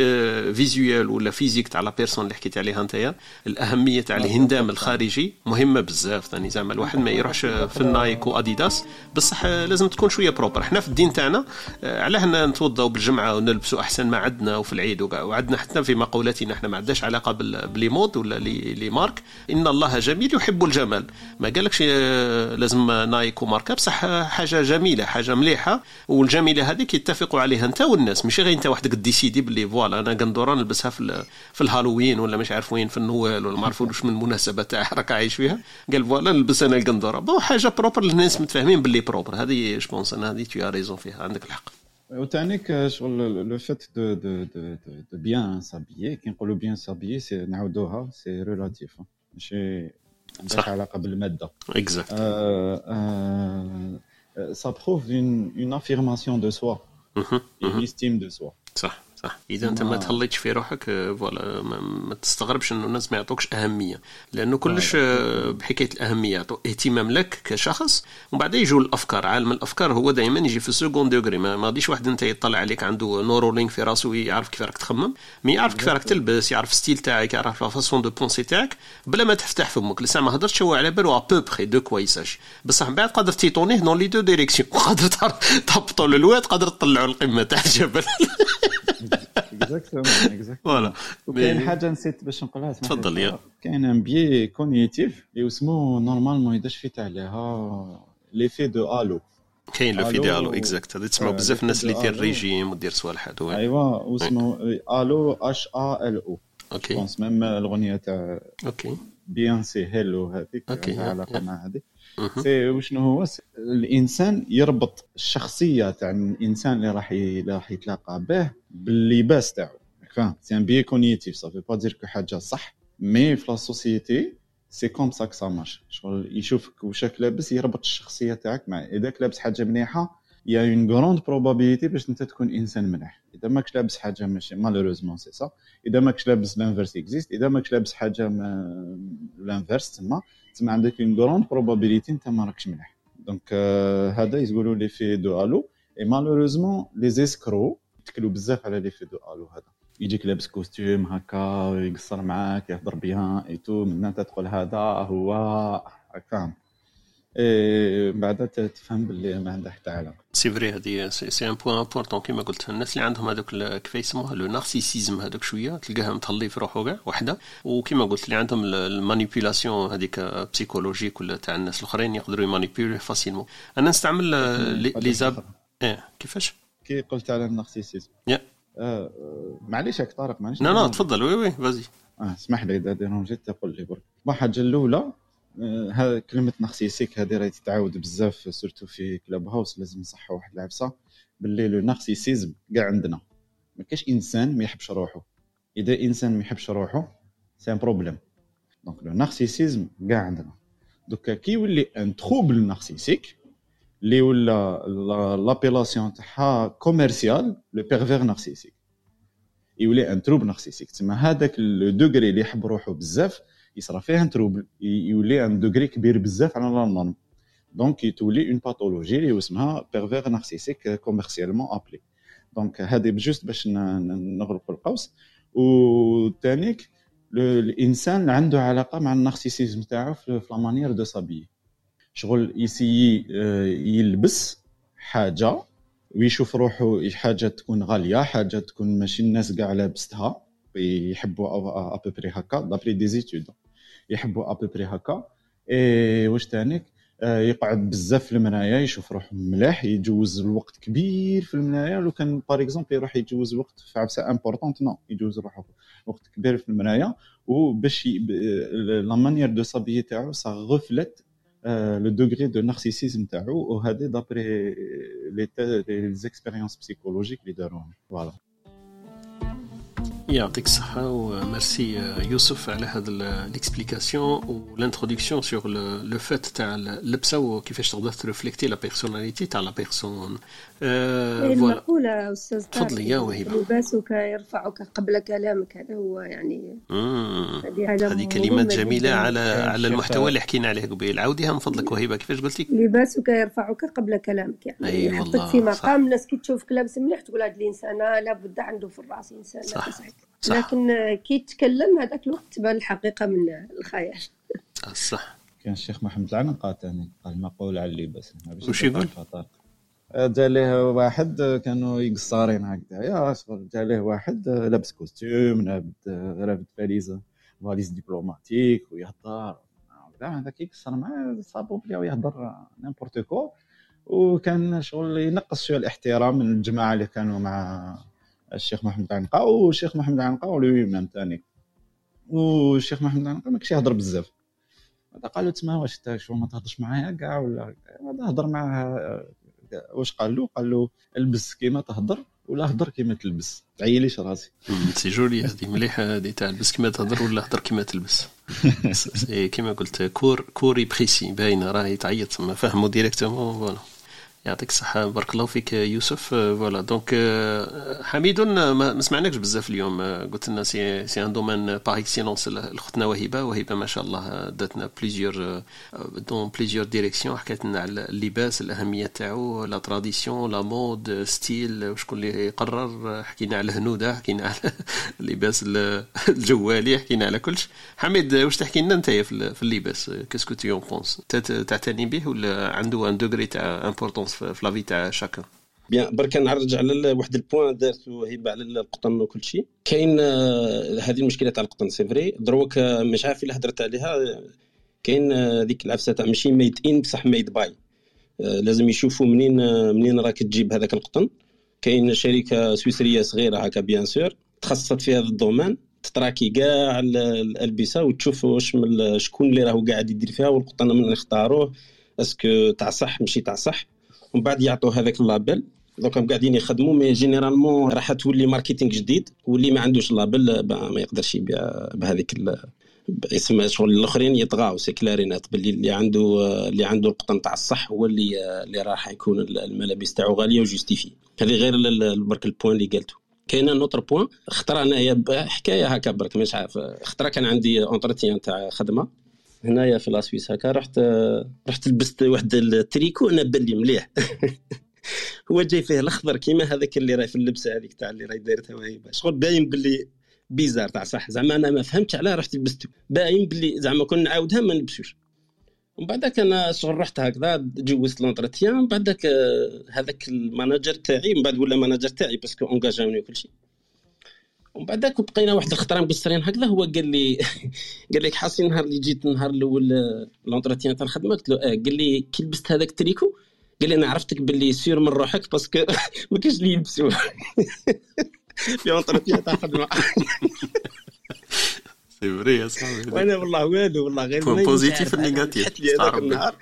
visuelle ولا physique تاع la personne اللي حكيت عليها انت الأهمية تاع الهندام الخارجي مهمة بزاف ثاني زعما الواحد ما يروحش في ال Nike وأديداس. بصح لازم تكون شوية propre حنا في الدين تاعنا علاه نتوضاو بالجمعة ونلبسوا أحسن ما عندنا وفي العيد وعندنا حتى في مقولاتنا إحنا ما عندناش علاقة ب les modes ولا les marques إن الله جميل يحب الجمال. ما قالكش لازم Nike وماركه بصح حاجة جميلة حاجة مليحة. والجميلة هذيك يتفقوا عليها أنت والناس. ماشي غير أنت وحدك décider باللي voilà. أنا قندورة نلبسها في في الهالوين ولا مش عارف وين في النوال ولا ما عرفوا واش من المناسبه تاعها راك عايش فيها. قال voilà نلبس أنا القندوره bon حاجة propre الناس متفاهمين باللي propre هذه je pense أنا هذه t'as raison فيها. عندك الحق. وتانيك شغل le fait de de de de bien s'habiller كي نقولوا bien s'habiller si نعاودوها c'est relatif ماشي عندهاش علاقة بالمادة. exact prouve une, une affirmation de soi, une estime de soi. صح. صح. إذا أنت ما تهليتش في روحك voilà ما تستغربش إنه الناس ما يعطوكش أهمية. لأنه كلش بحكاية الأهمية يعطوا اهتمام لك كشخص ومن بعد يجوا الأفكار. عالم الأفكار هو دائما يجي في ال second degré ما غاديش واحد أنت يطلع عليك عنده Neuralink في راسه يعرف كيف راك تخمم mais يعرف كيف راك تلبس يعرف style تاعك يعرف la façon de penser تاعك بلا ما تفتح فمك. لسا ما هضرتش هو على بالو à peu de quoi il s'agit بصح من بعد قادر t'étonner dans les deux directions قادر تهبطوا للواد قادر تطلعوا القمة تاع الجبل exactement voilà وكاين حاجة نسيت باش نقولها تفضل يا كاين un biais cognitif اللي اسمه normalement يداش فيت عليها l'effet de halo كاين l'effet de halo exact هذا تسمعوا بزاف الناس اللي دير ريجيم ودير صوالح هادو ايوا واسمه halo H A L O okay je pense même الاغنيه تاع okay Beyoncé Halo هذيك علاقه مع c'est وشنو هو؟ الإنسان يربط الشخصيه تاع الإنسان اللي راح اللي راح يتلاقى به باللباس تاعو فاهم c'est un biais cognitif ça veut pas dire que حاجة صح mais في la société c'est comme ça que ça marche شغل يشوفك وشك لابس يربط الشخصية تاعك مع اذا لابس حاجة مليحة y a une grande probabilité باش أنت تكون إنسان مليح إذا ماكش لابس حاجة ماشي malheureusement c'est ça إذا ماكش لابس l'inverse existe إذا ماكش لابس حاجة l'inverse تما تما عندك une grande probabilité أنت ما راكش مليح donc هذا يقولوا l'effet de halo et malheureusement les escrocs يتكلوا بزاف على l'effet de halo هذا. يجيك لابس costume هكا يقصر معاك يهضر bien et tout من انت تقول هذا هو هكا إيه بعد تفهم باللي ما عندها حتى علاقه c'est vrai هذه c'est un point important كيما قلت الناس اللي عندهم هذوك كيف يسموها le narcissisme هذوك شوية تلقاها متهلي في روحه كاع وحده وكيما قلت اللي عندهم ال manipulation هذيك psychologique ولا تاع الناس الاخرين يقدروا ي manipuler facilement أنا نستعمل les apps إيه كيفاش كي قلت على ال narcissisme يا آه معليش ياك طارق معليش لا لا تفضل oui oui vas-y آه اسمح لي اذا dérangé ت تقول لي برك الحاجة الاولى هذا كلمة narcissique هذه راهي تتعاود بزاف surtout في Clubhouse لازم نصحوا واحد العبسة. باللي le narcissisme كاع عندنا ما كاش إنسان ما يحبش روحه إذا إنسان ما يحبش روحه c'est un problème. donc le narcissisme كاع عندنا. دوكا كي يولي un trouble narcissique اللي ولا l'appellation تاعها commerciale le pervers narcissique يولي un trouble narcissique تسمى هذاك le degré اللي يحب روحه بزاف يصرا فيه un trouble يولي un degré كبير بزاف على la norme donc تولي une pathologie اللي اسمها pervers narcissique commercialement appelée donc هذه ب juste باش نغلقوا القوس وثانيك الانسان عنده علاقه مع ال narcissisme تاعو في la manière de s'habiller شغل ي essayer آه، يلبس حاجة ويشوف روحه حاجة تكون غاليه حاجة تكون ماشي الناس كاع لابستها يحبوا à peu près هكا d'après des études يحبوا à peu près هكا. إي واش تانيك؟ آه، يقعد بزاف في المرايه يشوف روحه ملاح يجوز الوقت كبير في المرايه لو كان par exemple يروح يجوز وقت في عبسة importante non يجوز روحه وقت كبير في المرايه وباش la manière de s'habiller تاعو ça reflète le degré de narcissisme تاعو. وهذا d'après les expériences psychologiques اللي داروهم voilà يعطيك الصحة وميرسي يوسف على هذا l'explication و l'introduction sur le fait تاع اللبسة وكيفاش تقدر ت refléter la personnalité تاع la personne المقولة أستاذ تفضلي يا وهبة. لباسك يرفعك قبل كلامك هذا هو يعني. هذه هذه كلمات جميلة. على آه، على المحتوى اللي حكينا عليه قبيل عاوديها من فضلك وهبة كيفاش قلتي؟ لباسك يرفعك قبل كلامك يعني أي يحطك والله، في. مقام الناس كي تشوفك لابس مليح تقول هذا الإنسان آه، لابد عنده في الرأس إنسان صح. هيك. صح. لكن كي يتكلم هذاك الوقت تبان الحقيقة من الخيال. صح. كان الشيخ محمد العنقا تاني قال مقول على اللباس. ما باش وش يقول؟ جا ليه واحد كانوا يقصارين هكذا. يا شغل جا ليه واحد لابس costume لابس آه، لابس valise valise diplomatique ويهضر. هذاك يقصر معاه صابو بلي يهضر n'importe quoi. وكان شغل ينقص شوية الاحترام من الجماعة اللي كانوا مع الشيخ محمد العنقا والشيخ محمد العنقا و lui-même تاني والشيخ محمد العنقا ما كانش يهضر بزاف. هذا قال له تسمى واش انت شو ما تهضرش معايا كاع ولا هذا هضر معاه واش قال له قال له البس كيما تهضر ولا هضر كيما تلبس. تعيليش راسي؟ c'est joli هذه مليحة هذه تاع البس كيما تهضر ولا هضر كيما تلبس. c'est كيما قلت court court et précis باينة راهي تعيط ما فهموا directement voilà. يعطيك الصحة. بارك الله فيك يوسف. آه، voilà. donc آه، حميد ما سمعناكش بزاف اليوم. آه، قلت لنا c'est c'est un domaine par excellence اختنا وهبة وهبة ما شاء الله داتنا plusieurs dans plusieurs directions حكيت لنا على اللباس الأهمية تاعو la tradition la mode style وشكون اللي يقرر. حكينا على الهنودة حكينا على اللباس ال- الجوالي حكينا على كلش. حميد واش تحكي لنا انت في ال- في اللباس؟ qu'est-ce que tu penses تعتني به ولا عنده un degré تاع importance في في la vie تاع شاكا. bien برك نرجع على واحد ال point دارتو هبه على القطن وكل شيء. كاين آه، هذه المشكلة تاع القطن c'est vrai. دروك آه، مش عارف إلا هضرت عليها. آه، كاين آه، ديك العفسة تاع ماشي made in بصح made by لازم يشوفوا منين آه، منين راك تجيب هذاك القطن. كاين شركة سويسرية صغيرة هكا bien sûr تخصصت في هذا ال domaine. تتراكي كاع ال- الألبسة وتشوف واش شكون اللي راهو قاعد يدير فيها والقطن من يختاروه est-ce que تاع صح ماشي تاع صح ومن بعد يعطوا هذاك ال label دوك هم قاعدين يخدموا mais généralement راح تولي marketing جديد واللي ما عندوش label ما يقدرش يبيع بهذيك ال- اسم شغل الأخرين يطغاو. c'est clair et net باللي اللي عنده اللي عنده القطن تاع الصح هو اللي اللي راح يكون الملابس تاعو غالية و justifiée هذه غير برك ال point اللي قالته. كاين un autre point خطره انايا حكاية هكا برك مش عارف. خطره كان عندي entretien تاع خدمة. هنايا في la Suisse هكا رحت رحت لبست واحد التريكو أنا بالي مليح. هو جاي فيه الأخضر كيما هذاك اللي راهي في اللبسة هذيك تاع اللي راهي دايرتها وهيبه شغل باين باللي bizarre تاع صح. زعما أنا ما فهمتش علاه رحت لبسته. باين باللي زعما كون نعاودها ما نلبسوش. ومن بعدك أنا شغل رحت هكذا جوزت l'entretien من بعدك آه، هذاك ال manager تاعي من بعد ولا manager تاعي parce que اونجاجوني وكل شيء. ومن بعدك بقينا واحد الخطره مقصرين هكذا هو قال لي قال لك حاسين النهار اللي جيت النهار الأول آه، l'entretien تاع الخدمة قلت له آه قال لي كي لبست هذاك التريكو قال لي أنا عرفتك باللي sûr من روحك parce que ما كاينش اللي يلبسوه في entretien تاع الخدمة. c'est vrai يا صاحبي وأنا والله والو والله غير positif négatif. لي هذاك. النهار.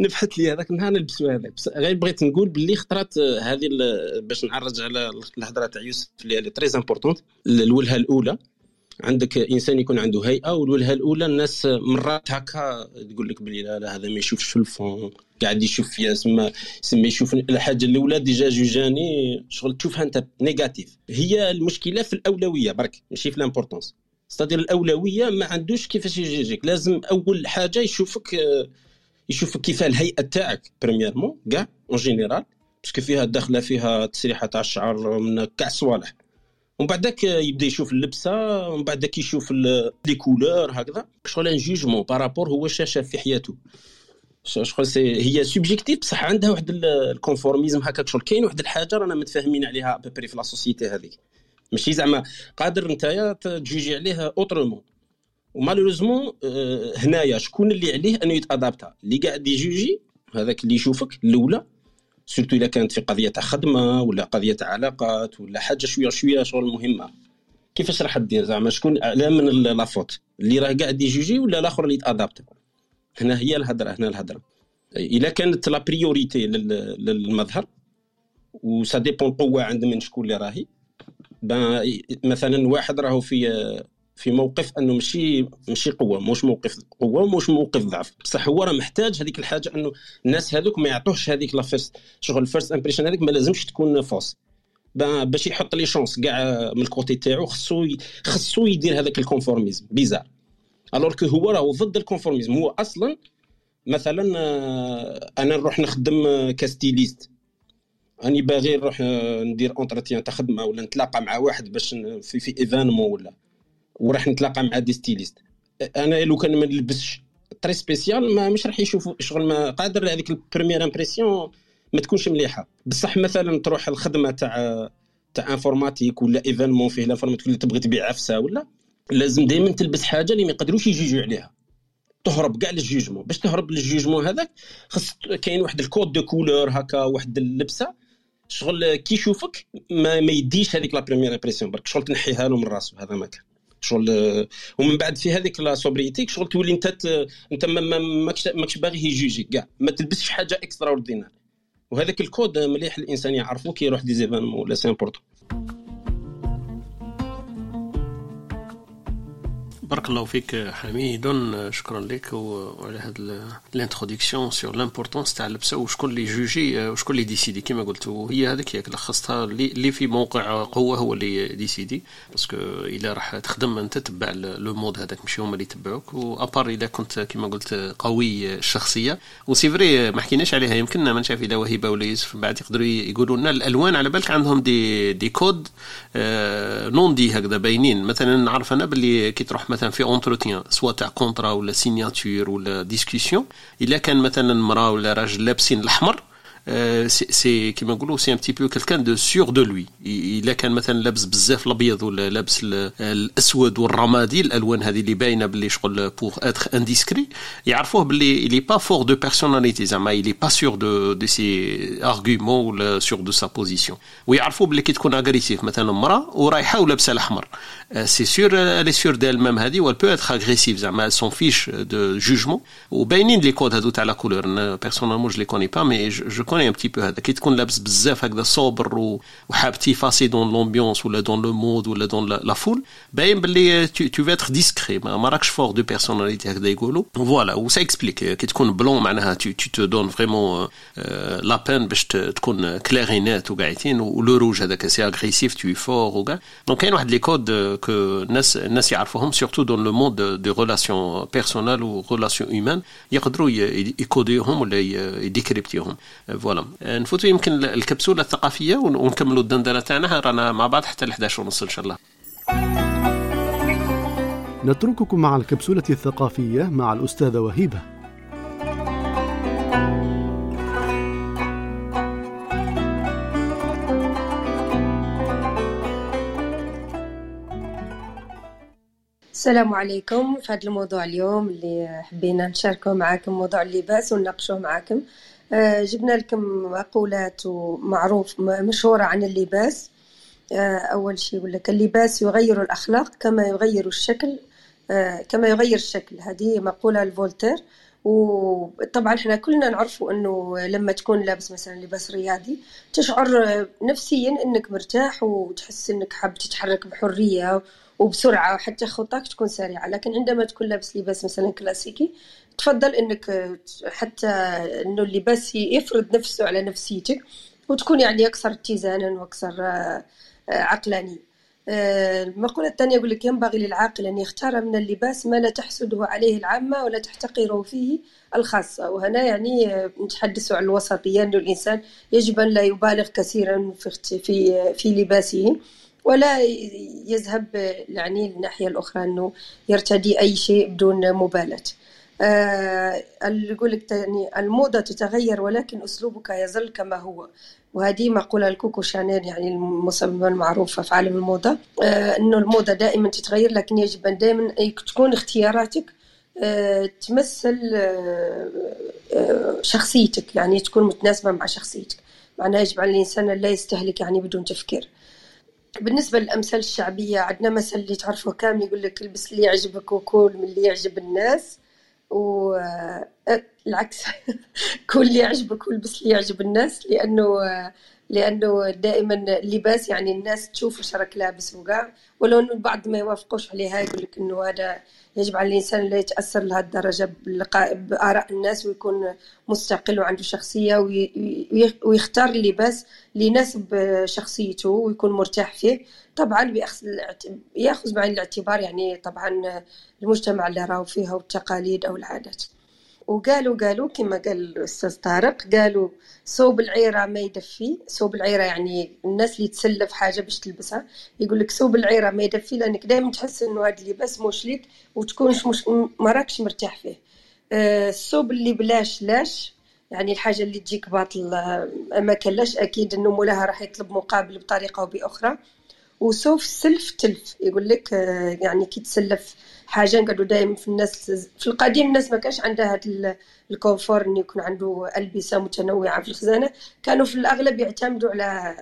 نفحت لي هذاك النهار نلبسو هذاك غير بغيت نقول باللي خطرات آه، هذه باش نعرج على الهضرة تاع يوسف اللي très importante الوجهه الأولى. عندك إنسان يكون عنده هيئة والوجهه الأولى الناس مرات هكا تقول لك بلي لا لا هذا ما يشوفش في ال fond قاعد يشوف فيها سما سما يشوف الحاجة الأولى. déjà جوجاني شغل تشوفها أنت négatif. هي المشكلة في الأولوية برك ماشي في ال importance c'est-à-dire الأولوية ما عندوش كيفاش يجيك لازم أول حاجة يشوفك يشوفك كيف الهيئة تاعك premièrement كاع en général parce que فيها داخله فيها تسريحة تاع الشعر من كاع صوالح. ومن بعدك يبدأ يشوف اللبسة ومن بعدك يشوف les couleurs هكذا. شغل un jugement par rapport هو شاف في حياته. شغل هي subjective بصح عندها واحد ال conformisme هكاك. شغل كاين واحد الحاجة رانا متفاهمين عليها à peu près في la société هذيك. ماشي زعما قادر نتايا تجوجي عليه autrement و malheureusement آه، هنايا شكون اللي عليه أنه يتأدابتا؟ اللي قاعد يجوجي هذاك اللي يشوفك الأولى. surtout اذا كانت في قضية تاع خدمة ولا قضية تاع علاقات ولا حاجة شوية شوية شغل مهمة. كيفاش راح دير زعما؟ شكون على من la faute اللي راه قاعد يجوجي ولا الآخر اللي يتأدابتا؟ هنا هي الهضره هنا الهضره اذا كانت la priorité للمظهر و ça dépend القوه عند من شكون اللي راهي. مثلا واحد راهو في في موقف أنه ماشي ماشي قوة مش موقف قوة مش موقف ضعف. بصح هو راه محتاج هذيك الحاجة أنه الناس هذوك ما يعطوهش هذيك la first شغل ال first impression هذيك ما لازمش تكون fausse باش يحط les chances كاع من ال côté تاعو خصو خصو يدير هذاك ال conformisme bizarre alors que هو راهو ضد ال conformisme هو أصلا مثلا آه، أنا نروح نخدم كا styliste. راني باغي نروح آه، ندير entretien تاع خدمة ولا نتلاقى مع واحد باش في في événement ولا. وراح نتلاقى مع des stylistes. أنا لو كان ما نلبسش très spécial ما مش راح يشوفوا شغل ما قادر هذيك ال première impression ما تكونش مليحة. بصح مثلا تروح الخدمة تاع تاع informatique ولا événement فيه l'informatique ولا تبغي تبيع عفسة ولا لازم دائما تلبس حاجة اللي ما يقدروش يجيجوا عليها. تهرب كاع لل jugement باش تهرب لل jugement هذاك خص كاين واحد ال code de couleurs هكا واحد اللبسة. شغل كي يشوفك ما, ما يديش هذيك la première impression برك شغل تنحيها له من راسه هذا ما كان. شغل ومن بعد في هذيك la sobriété شغل تولي انت انت ما ماكش ماكش باغي يجيجيك كاع ما تلبسش حاجة extraordinaire وهذاك الكود مليح الإنسان يعرفه كي يروح دي voilà c'est important بارك الله فيك حميد شكرا لك وعلى هذا ال introduction sur l'importance تاع اللبسة وشكون اللي جوجي وشكون اللي ديسيدي كما قلت. وهي هذيك ياك لخصتها اللي في موقع قوة هو اللي ديسيدي باسكو إلا راح تخدم أنت تتبع le mode هذاك ماشي هما اللي يتبعوك. و à part إذا كنت كما قلت قوي الشخصيه و c'est vrai ما حكيناش عليها يمكن ما نشاف اذا وهبه ولا يوسف. بعد يقدروا يقولوا لنا الألوان على بالك عندهم des des codes non des هكذا باينين. مثلا نعرف أنا باللي كي تروح مثلا مثلا في entretien سواء تاع contrat ولا signature ولا discussion الا كان مثلا مراه ولا راجل لابسين الأحمر. c'est كيما نقولوا c'est un petit peu quelqu'un de sûr de lui الا كان مثلا لابس بزاف الابيض ولا لابس الاسود والرمادي الالوان هذه اللي باينه باللي شغل pour être discret يعرفوه باللي il est pas fort de personnalité زعما il est pas sûr de de ses arguments ولا sûr de sa position ويعرفوا باللي كي تكون agressive مثلا امراه ورايحه ولابسه الاحمر c'est sûr elle est sûre d'elle-même هذه و elle peut être agressive زعما s'en fiche du jugement وباينين les codes هذو تاع la couleur personnellement je les connais pas mais je connais un petit peu هذا كي تكون لابس بزاف هكذا sobre وحاب t'effacer dans l'ambiance ولا dans le monde ولا dans la foule باين باللي tu veux être discret ما راكش fort de personnalité هكذا يقولوا voilà و ça explique كي تكون blanc معناها tu tu donnes vraiment لا بين باش تكون كلارينات وقاعدين و le rouge هذاك c'est agressif, trop fort وكاع donc كاين واحد les codes que الناس الناس يعرفوهم surtout dans le mode de relations personnelles ou relations humaines يقدروا يcodiw هم ولا يdécrypti هم voilà نفوتوا يمكن الكبسولة الثقافية ونكملوا الدندنه تاعنا رانا مع بعض حتى ل 11 ونص إن شاء الله. نترككم مع الكبسولة الثقافية مع الأستاذة وهيبة. السلام عليكم. في هذا الموضوع اليوم اللي حبينا نشاركه معاكم موضوع اللباس ونناقشوه معاكم. آه، جبنا لكم مقولات معروف مشهورة عن اللباس. آه، أول شيء لك اللباس يغير الأخلاق كما يغير الشكل آه، كما يغير الشكل. هذه مقولة لفولتير. وطبعا إحنا كلنا نعرفوا إنه لما تكون لابس مثلا لباس رياضي تشعر نفسيا إنك مرتاح وتحس إنك حاب تتحرك بحرية وبسرعة وحتى خطاك تكون سريعة. لكن عندما تكون لابس لباس مثلا كلاسيكي تفضل إنك حتى إنه اللباس يفرض نفسه على نفسيتك وتكون يعني أكثر اتزانا وأكثر آه، عقلاني آه، المقولة الثانية يقول لك ينبغي للعاقل أن يختار من اللباس ما لا تحسده عليه العامة ولا تحتقره فيه الخاصة. وهنا يعني نتحدث عن الوسطية أن الإنسان يجب أن لا يبالغ كثيرا في في في لباسه ولا يذهب يعني الناحية الأخرى أنه يرتدي أي شيء بدون مبالاة. آه يقول لك يعني الموضة تتغير ولكن أسلوبك يظل كما هو. وهذه مقولة الكوكو شانيل يعني المصممة المعروفة في عالم الموضة. آه أنه الموضة دائما تتغير لكن يجب أن دائما تكون اختياراتك آه تمثل شخصيتك يعني تكون متناسبة مع شخصيتك. معناها يجب على الإنسان لا يستهلك يعني بدون تفكير. بالنسبة للأمثال الشعبية عندنا مثل اللي تعرفه كامل يقول لك البس اللي يعجبك وكل من اللي يعجب الناس. والعكس كل اللي يعجبك والبس اللي يعجب الناس لأنه لأنه دائما اللباس يعني الناس تشوف إيش راك لابس وكاع ولو إنه البعض ما يوافقوش عليها يقول لك إنه هذا يجب على الإنسان لا يتأثر لهالدرجه بآراء الناس ويكون مستقل وعنده شخصية ويختار اللباس اللي يناسب شخصيته ويكون مرتاح فيه. طبعا يأخذ بعين الاعتبار يعني طبعا المجتمع اللي راهو فيه والتقاليد أو العادات. وقالوا قالوا كما قال الأستاذ طارق قالوا صوب العيرة ما يدفي. صوب العيرة يعني الناس اللي تسلف حاجة باش تلبسها يقول لك صوب العيرة ما يدفي لأنك دائما تحس إنه هذا اللباس مش ليك وتكونش مش ما راكش مرتاح فيه. آه، الصوب اللي بلاش لاش يعني الحاجة اللي تجيك باطل ما كلاش أكيد إنه مولاها راح يطلب مقابل بطريقة أو بأخرى. وسوف سلف تلف. يقول لك آه، يعني كي تسلف حاجة نقعدوا دائما في الناس في القديم الناس ما كانش عندها هذا الكونفور انه يكون عنده ألبسة متنوعة في الخزانة. كانوا في الأغلب يعتمدوا على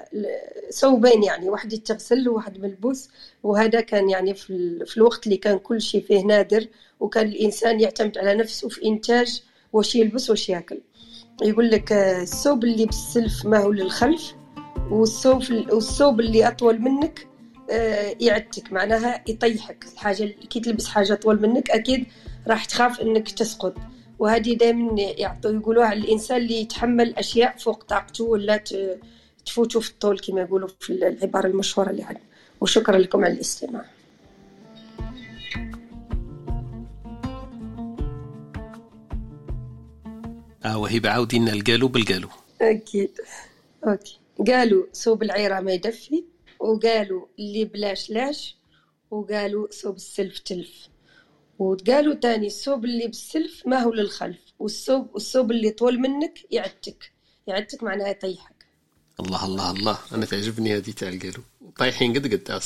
ثوبين يعني واحد يتغسل وواحد ملبوس. وهذا كان يعني في, في الوقت اللي كان كل شيء فيه نادر. وكان الإنسان يعتمد على نفسه في إنتاج واش يلبس واش ياكل. يقول لك آه، الثوب اللي بالسلف ما هو للخلف. والثوب والثوب اللي أطول منك آه، يعتك معناها يطيحك. الحاجة كي تلبس حاجة اطول منك أكيد راح تخاف إنك تسقط. وهذه دائما يعطوا يقولوها الإنسان اللي يتحمل أشياء فوق طاقته ولا تفوتوا في الطول كما يقولوا في العبارة المشهورة اللي عندنا. وشكرا لكم على الاستماع. آه وهبة عاودين القالوا بالقالوا أكيد. أوكي. قالوا صوب العيرة ما يدفي. وقالوا اللي بلاش لاش وقالوا صوب السلف تلف. وقالوا تاني الثوب اللي بالسلف ما هو للخلف والثوب والثوب اللي طول منك يعتك يعتك معناها يطيحك. الله الله الله. أنا تعجبني هذه تاع القالوا طايحين قد قد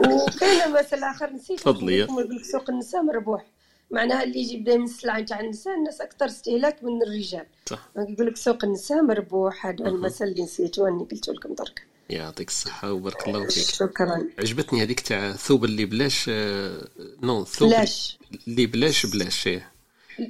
وكاين مثل آخر نسيت. تفضلي. سوق النساء مربوح. معناها اللي يجيب دائما السلعه تاع النساء الناس أكثر استهلاك من الرجال. صح. يقول لك سوق النساء مربوح هذا المثل اللي نسيته أني قلت لكم درك. يعطيك الصحة وبارك الله فيك. شكرا. عجبتني هذيك تاع ثوب اللي بلاش آه، نو ثوب بلاش. اللي بلاش بلاش إيه.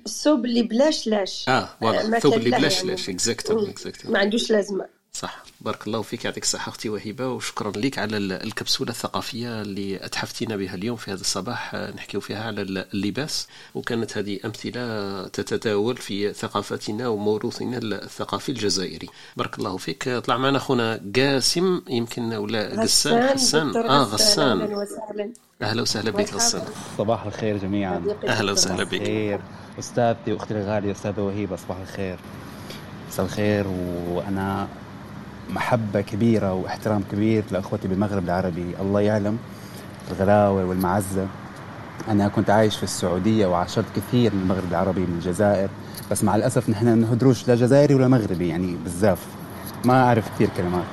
الثوب اللي بلاش لاش. آه والله الثوب اللي بلاش لاش exacto exacto ما عندوش لازمة. صح. بارك الله فيك يعطيك الصحة أختي وهبة وشكرا لك على الكبسولة الثقافية اللي أتحفتينا بها اليوم في هذا الصباح. نحكي فيها على اللباس وكانت هذه أمثلة تتداول في ثقافتنا وموروثنا الثقافي الجزائري. بارك الله فيك. طلع معنا أخونا قاسم يمكن ولا غسان غسان آه غسان. أهلا وسهلا بك غسان. صباح الخير جميعا. أهلا وسهلا بك. خير. أستاذتي وأختي الغالية أستاذة وهيبة صباح الخير. مساء الخير وأنا محبة كبيرة واحترام كبير لأخوتي بالمغرب العربي. الله يعلم الغلاوة والمعزة. أنا كنت عايش في السعودية وعاشرت كثير من المغرب العربي من الجزائر بس مع الأسف نحن نهدروش لا جزائري ولا مغربي يعني بزاف. ما أعرف كثير كلمات.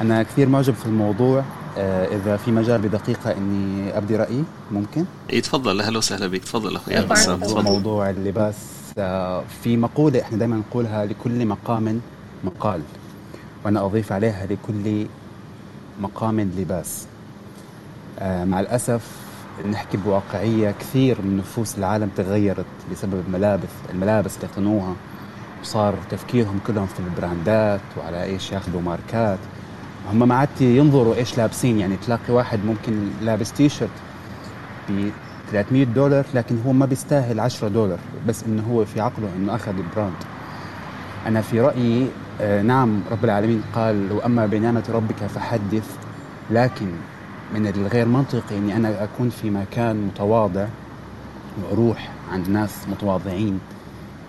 أنا كثير معجب في الموضوع. آه، إذا في مجال بدقيقة إني أبدي رأيي ممكن؟ إيه تفضل. أهلا وسهلا بك. تفضل أخوي. تفضل. موضوع اللباس. آه، في مقولة إحنا دائما نقولها لكل مقام مقال. وأنا أضيف عليها لكل مقام لباس. آه، مع الأسف نحكي بواقعية كثير من نفوس العالم تغيرت بسبب الملابس الملابس اللي اقتنوها. وصار تفكيرهم كلهم في ال brandات وعلى إيش ياخذوا ماركات. هم ما عاد ينظروا إيش لابسين. يعني تلاقي واحد ممكن لابس تي شيرت ب 300 دولار لكن هو ما بيستاهل 10 دولار بس إنه هو في عقله إنه أخذ ال brand. أنا في رأيي نعم رب العالمين قال وأما بنعمة ربك فحدث. لكن من الغير منطقي أني أنا أكون في مكان متواضع وأروح عند ناس متواضعين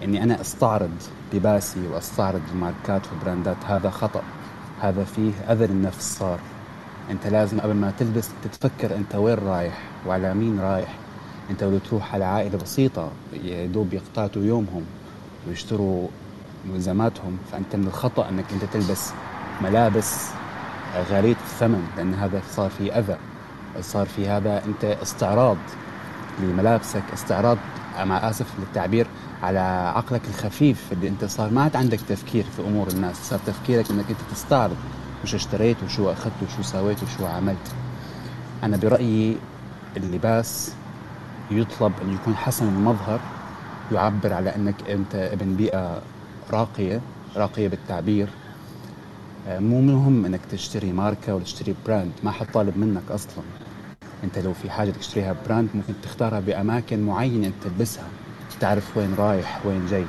أني أنا أستعرض لباسي وأستعرض الماركات والبراندات. هذا خطأ. هذا فيه أذى للنفس صار. أنت لازم قبل ما تلبس تتفكر أنت وين رايح وعلى مين رايح. أنت لو تروح على عائلة بسيطة يا دوب يومهم ويشتروا ملزماتهم فأنت من الخطأ إنك أنت تلبس ملابس غاليه الثمن لأن هذا صار في أذى صار في هذا أنت استعراض لملابسك استعراض مع آسف للتعبير على عقلك الخفيف اللي أنت صار ما عاد عندك تفكير في أمور الناس صار تفكيرك إنك أنت تستعرض وش اشتريت وشو أخذت وشو سويت وشو عملت. أنا برأيي اللباس يطلب أن يكون حسن المظهر يعبر على إنك أنت ابن بيئة راقية راقية بالتعبير. آه، مو مهم إنك تشتري ماركة ولا تشتري brand ما حد طالب منك أصلا. أنت لو في حاجة تشتريها brand ممكن تختارها بأماكن معينة تلبسها. تعرف وين رايح وين جاي.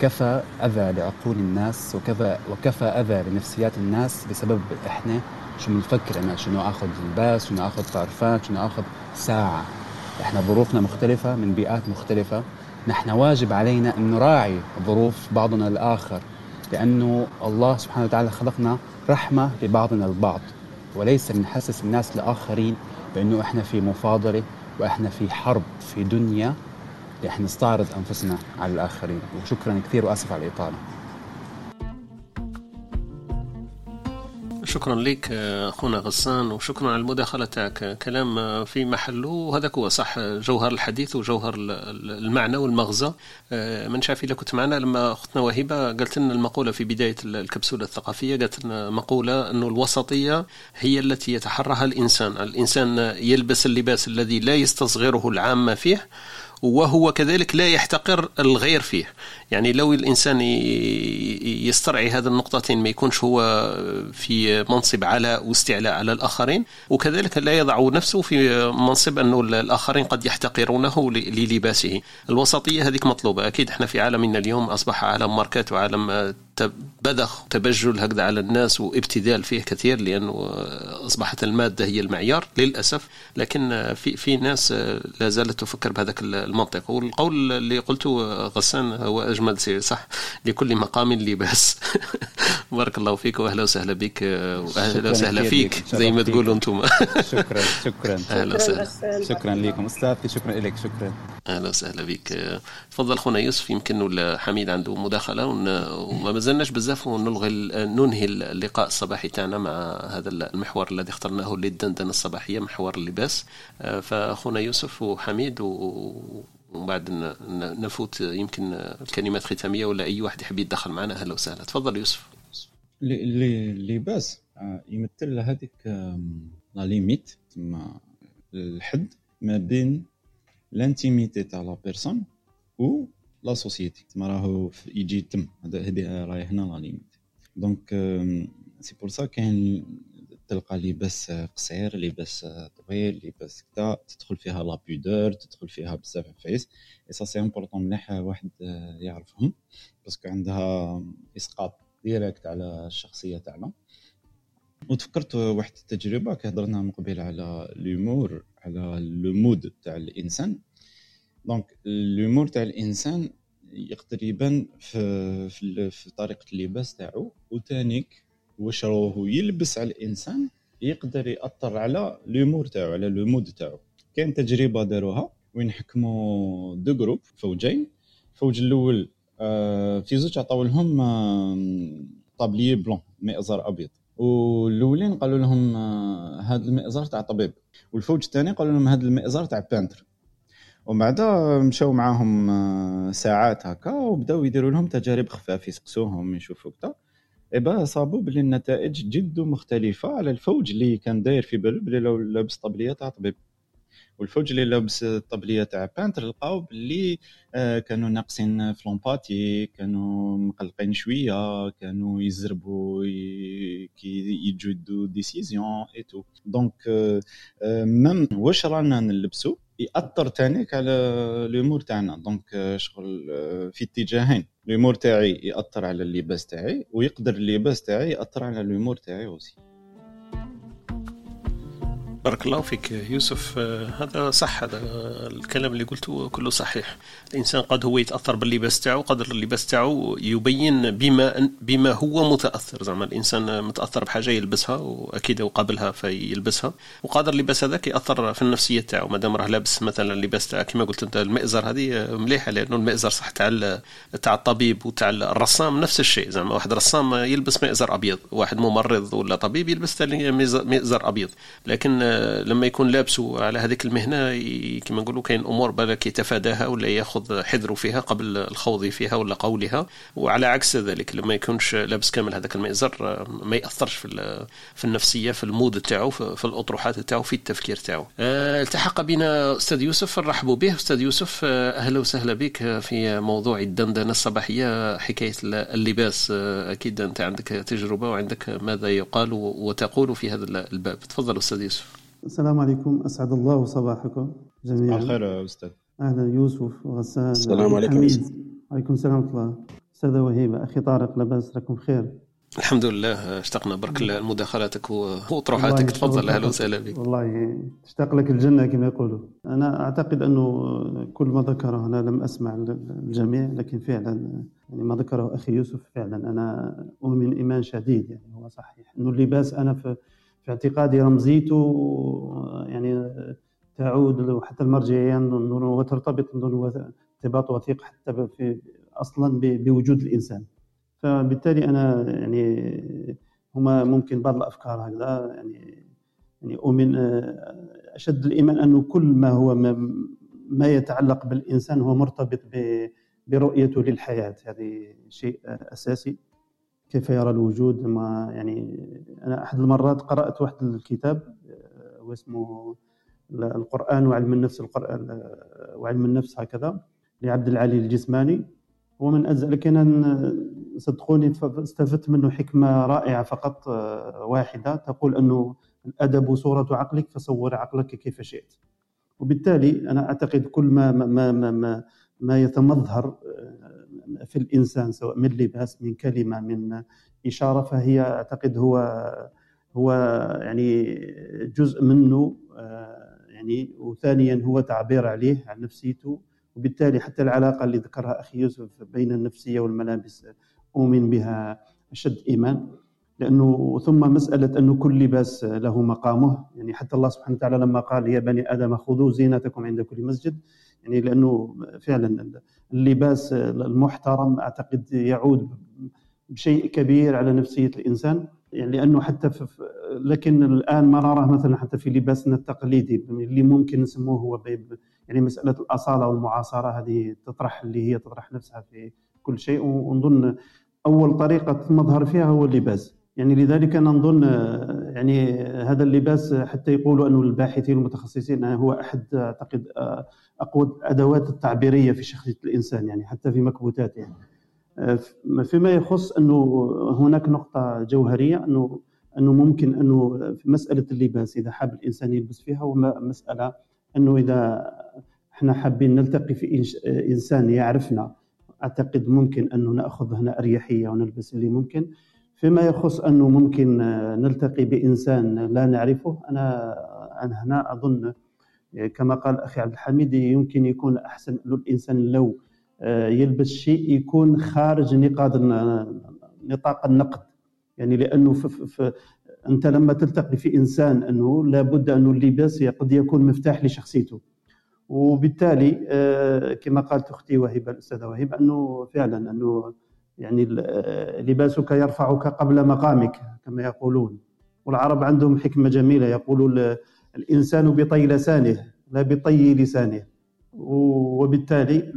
كفى أذى لعقول الناس وكفى وكفى أذى لنفسيات الناس بسبب إحنا شو بنفكر أنا شنو آخذ لباس شنو آخذ طرفات شنو آخذ ساعة. إحنا ظروفنا مختلفة من بيئات مختلفة. نحن واجب علينا أن نراعي ظروف بعضنا الآخر لأنه الله سبحانه وتعالى خلقنا رحمة لبعضنا البعض وليس لنحسس الناس الآخرين بأنه إحنا في مفاضلة وإحنا في حرب في دنيا رح نستعرض أنفسنا على الآخرين. وشكرا كثير وأسف على الإطالة. شكرا لك أخونا غسان وشكرا على المداخلة تاعك. كلام في محله وهذاك هو صح جوهر الحديث وجوهر المعنى والمغزى. من شاف اذا كنت معنا لما أختنا وهبه قالت لنا المقولة في بداية الكبسولة الثقافية قالت لنا مقولة انه الوسطية هي التي يتحرها الإنسان. الإنسان يلبس اللباس الذي لا يستصغره العامة فيه وهو كذلك لا يحتقر الغير فيه. يعني لو الإنسان يسترعي هذه النقطتين ما يكونش هو في منصب علاء واستعلاء على الآخرين وكذلك لا يضع نفسه في منصب أنه الآخرين قد يحتقرونه للباسه. الوسطية هذيك مطلوبة. أكيد إحنا في عالمنا اليوم أصبح عالم ماركات وعالم بذخ وتبجل هكذا على الناس وابتذال فيه كثير لأنه أصبحت المادة هي المعيار للأسف. لكن في في ناس لا زالت تفكر بهذاك المنطق والقول اللي قلته غسان هو أجمل شيء صح؟ لكل مقام لباس. بارك الله فيك وأهلا وسهلا بك وأهلا وسهلا فيك زي ما تقولوا أنتم. شكرا شكرا. أهلا وسهلا. شكرا لكم. أستاذ شكرا لك شكرا. أهلا وسهلا بك. تفضل خونا يوسف يمكن ولا حميد عنده مداخلة؟ وما مازلناش بزاف ونلغي ننهي اللقاء الصباحي تاعنا مع هذا المحور الذي اخترناه للدندنة الصباحية محور اللباس. فاخونا يوسف وحميد ومن بعد نفوت يمكن الكلمات ختامية ولا أي واحد يحب يتدخل معنا. أهلا وسهلا. تفضل يوسف. اللباس يمثل هذيك la limite تما الحد ما بين l'intimité تاع la personne و la société تما راهو يجي تم. هذه راهي هنا la limite. Donc c'est pour ça كاين تلقى لباس قصير لباس طويل لباس كذا تدخل فيها la pudeur تدخل فيها بزاف عفايس et ça c'est important مليح واحد يعرفهم parce que عندها إسقاط directe على الشخصية تاعنا. وتفكرت واحد التجربة كهضرنا من قبل على l'humeur على le mood تاع الإنسان. donc l'humeur تاع الإنسان يقدر يبان في في, في طريقة اللباس تاعو وتانيك واش راهو يلبس على الإنسان يقدر يأثر على l'humeur تاعو على le mood تاعو. كاين تجربة داروها وين حكموا deux groupes فوجين. الفوج الأول آه، في زوج عطاو لهم طابليي بلون مئزر أبيض. والأولين قالوا لهم هذا آه، المئزر تاع طبيب. والفوج الثاني قالوا لهم هذا المئزر تاع peintre. ومن بعد مشاو معاهم آه، ساعات هكا وبداو يديروا لهم تجارب خفاف يسقسوهم يشوفوا كذا إيا صابوا بلي النتائج جد مختلفة على الفوج اللي كان داير في باله بلي لو لابس طبلية تاع طبيب. والفوج اللي لابس الطبليه تاع peintre لقاو باللي آه، كانوا ناقصين في l'empathie كانوا مقلقين شوية كانوا يزربوا كي يدو décision et tout. Donc même واش رانا نلبسو؟ يأثر تانيك على l'humeur تاعنا. Donc شغل آه، في اتجاهين. l'humeur تاعي يأثر على اللباس تاعي ويقدر اللباس تاعي يأثر على l'humeur تاعي aussi بارك الله فيك يوسف. آه، هذا صح هذا الكلام اللي قلته كله صحيح. الإنسان قد هو يتأثر باللباس تاعو قدر اللباس تاعو يبين بما بما هو متأثر. زعما الإنسان متأثر بحاجة يلبسها وأكيد وقابلها فيلبسها. وقادر اللباس هذاك يأثر في النفسية تاعو. مادام راه لابس مثلا اللباس تاع كما قلت أنت المئزر هذه مليحة لأنه المئزر صح تاع تاع الطبيب وتاع الرسام نفس الشيء. زعما واحد رسام يلبس مئزر أبيض واحد ممرض ولا طبيب يلبس مئزر أبيض. لكن لما يكون لابسه على هذيك المهنة كما نقولوا كاين أمور بالك يتفاداها ولا ياخذ حذره فيها قبل الخوض فيها ولا قولها. وعلى عكس ذلك لما يكونش لابس كامل هذاك المئزر ما يأثرش في في النفسية في المود تاعو في الأطروحات تاعو في التفكير تاعو. أه التحق بنا أستاذ يوسف نرحبوا به. أستاذ يوسف أه، أهلا وسهلا بك في موضوع الدندنة الصباحية حكاية اللباس. أكيد أنت عندك تجربة وعندك ماذا يقال وتقول في هذا الباب. تفضل أستاذ يوسف. السلام عليكم. أسعد الله صباحكم جميعا. الخير أستاذ. أهلا يوسف وغسان. السلام عليكم حميد. عليكم السلام ورحمة الله. أستاذة وهيبة أخي طارق لاباس لكم بخير الحمد لله اشتقنا. برك لمداخلاتك وطروحاتك. تفضل أهلا وسهلا بك والله تشتاق لك الجنة كما يقولوا. أنا أعتقد أنه كل ما ذكره أنا لم أسمع الجميع لكن فعلا يعني ما ذكره أخي يوسف فعلا أنا أؤمن ايمان شديد يعني هو صحيح. أنه اللباس أنا في في اعتقادي رمزيته يعني تعود حتى المرجعية وترتبط ارتباط وثيق حتى في أصلا بوجود الإنسان. فبالتالي أنا يعني هما ممكن بعض الأفكار هكذا يعني يعني أؤمن أشد الإيمان انه كل ما هو ما, يتعلق بالإنسان هو مرتبط برؤيته للحياة. هذه شيء أساسي. كيف يرى الوجود ما يعني أنا أحد المرات قرأت واحد الكتاب آه، واسمه القرآن وعلم النفس القرآن آه، وعلم النفس هكذا لعبد العلي الجسماني. هو من أجل لكن صدقوني استفدت منه حكمة رائعة فقط آه، واحدة. تقول أنه الأدب صورة عقلك فصور عقلك كيف شئت. وبالتالي أنا أعتقد كل ما ما ما ما, ما يتمظهر في الإنسان سواء من لباس من كلمة من إشارة فهي أعتقد هو هو يعني جزء منه آه، يعني وثانيا هو تعبير عليه عن نفسيته وبالتالي حتى العلاقة اللي ذكرها أخي يوسف بين النفسية والملابس أؤمن بها أشد إيمان لأنه ثم مسألة أنه كل لباس له مقامه يعني حتى الله سبحانه وتعالى لما قال يا بني آدم خذوا زينتكم عند كل مسجد يعني لأنه فعلا اللباس المحترم أعتقد يعود بشيء كبير على نفسية الإنسان يعني لأنه حتى في لكن الآن ما نراه مثلا حتى في لباسنا التقليدي اللي ممكن نسموه هو يعني مسألة الأصالة والمعاصره هذه تطرح اللي هي تطرح نفسها في كل شيء ونظن أول طريقة مظهر فيها هو اللباس. يعني لذلك أنا نظن يعني هذا اللباس حتى يقولوا أنه الباحثين المتخصصين هو أحد أعتقد أقوى الأدوات التعبيرية في شخصية الإنسان يعني حتى في مكبوتاته يعني. فيما يخص أنه هناك نقطة جوهرية أنه أنه ممكن أنه في مسألة اللباس إذا حاب الإنسان يلبس فيها ومساله أنه إذا إحنا حابين نلتقي في إنسان يعرفنا أعتقد ممكن انه نأخذ هنا أريحية ونلبس اللي ممكن فيما يخص أنه ممكن نلتقي بإنسان لا نعرفه أنا أنا هنا أظن كما قال أخي عبد الحميد يمكن يكون أحسن الإنسان لو آه، يلبس شيء يكون خارج نقاط نطاق النقد. يعني لأنه في في أنت لما تلتقي في إنسان أنه لابد انه اللباس قد يكون مفتاح لشخصيته. وبالتالي آه، كما قالت أختي وهبه الأستاذة وهبه أنه فعلا أنه يعني لباسك يرفعك قبل مقامك كما يقولون. والعرب عندهم حكمة جميلة يقولون الإنسان بطي لسانه لا بطي لسانه. وبالتالي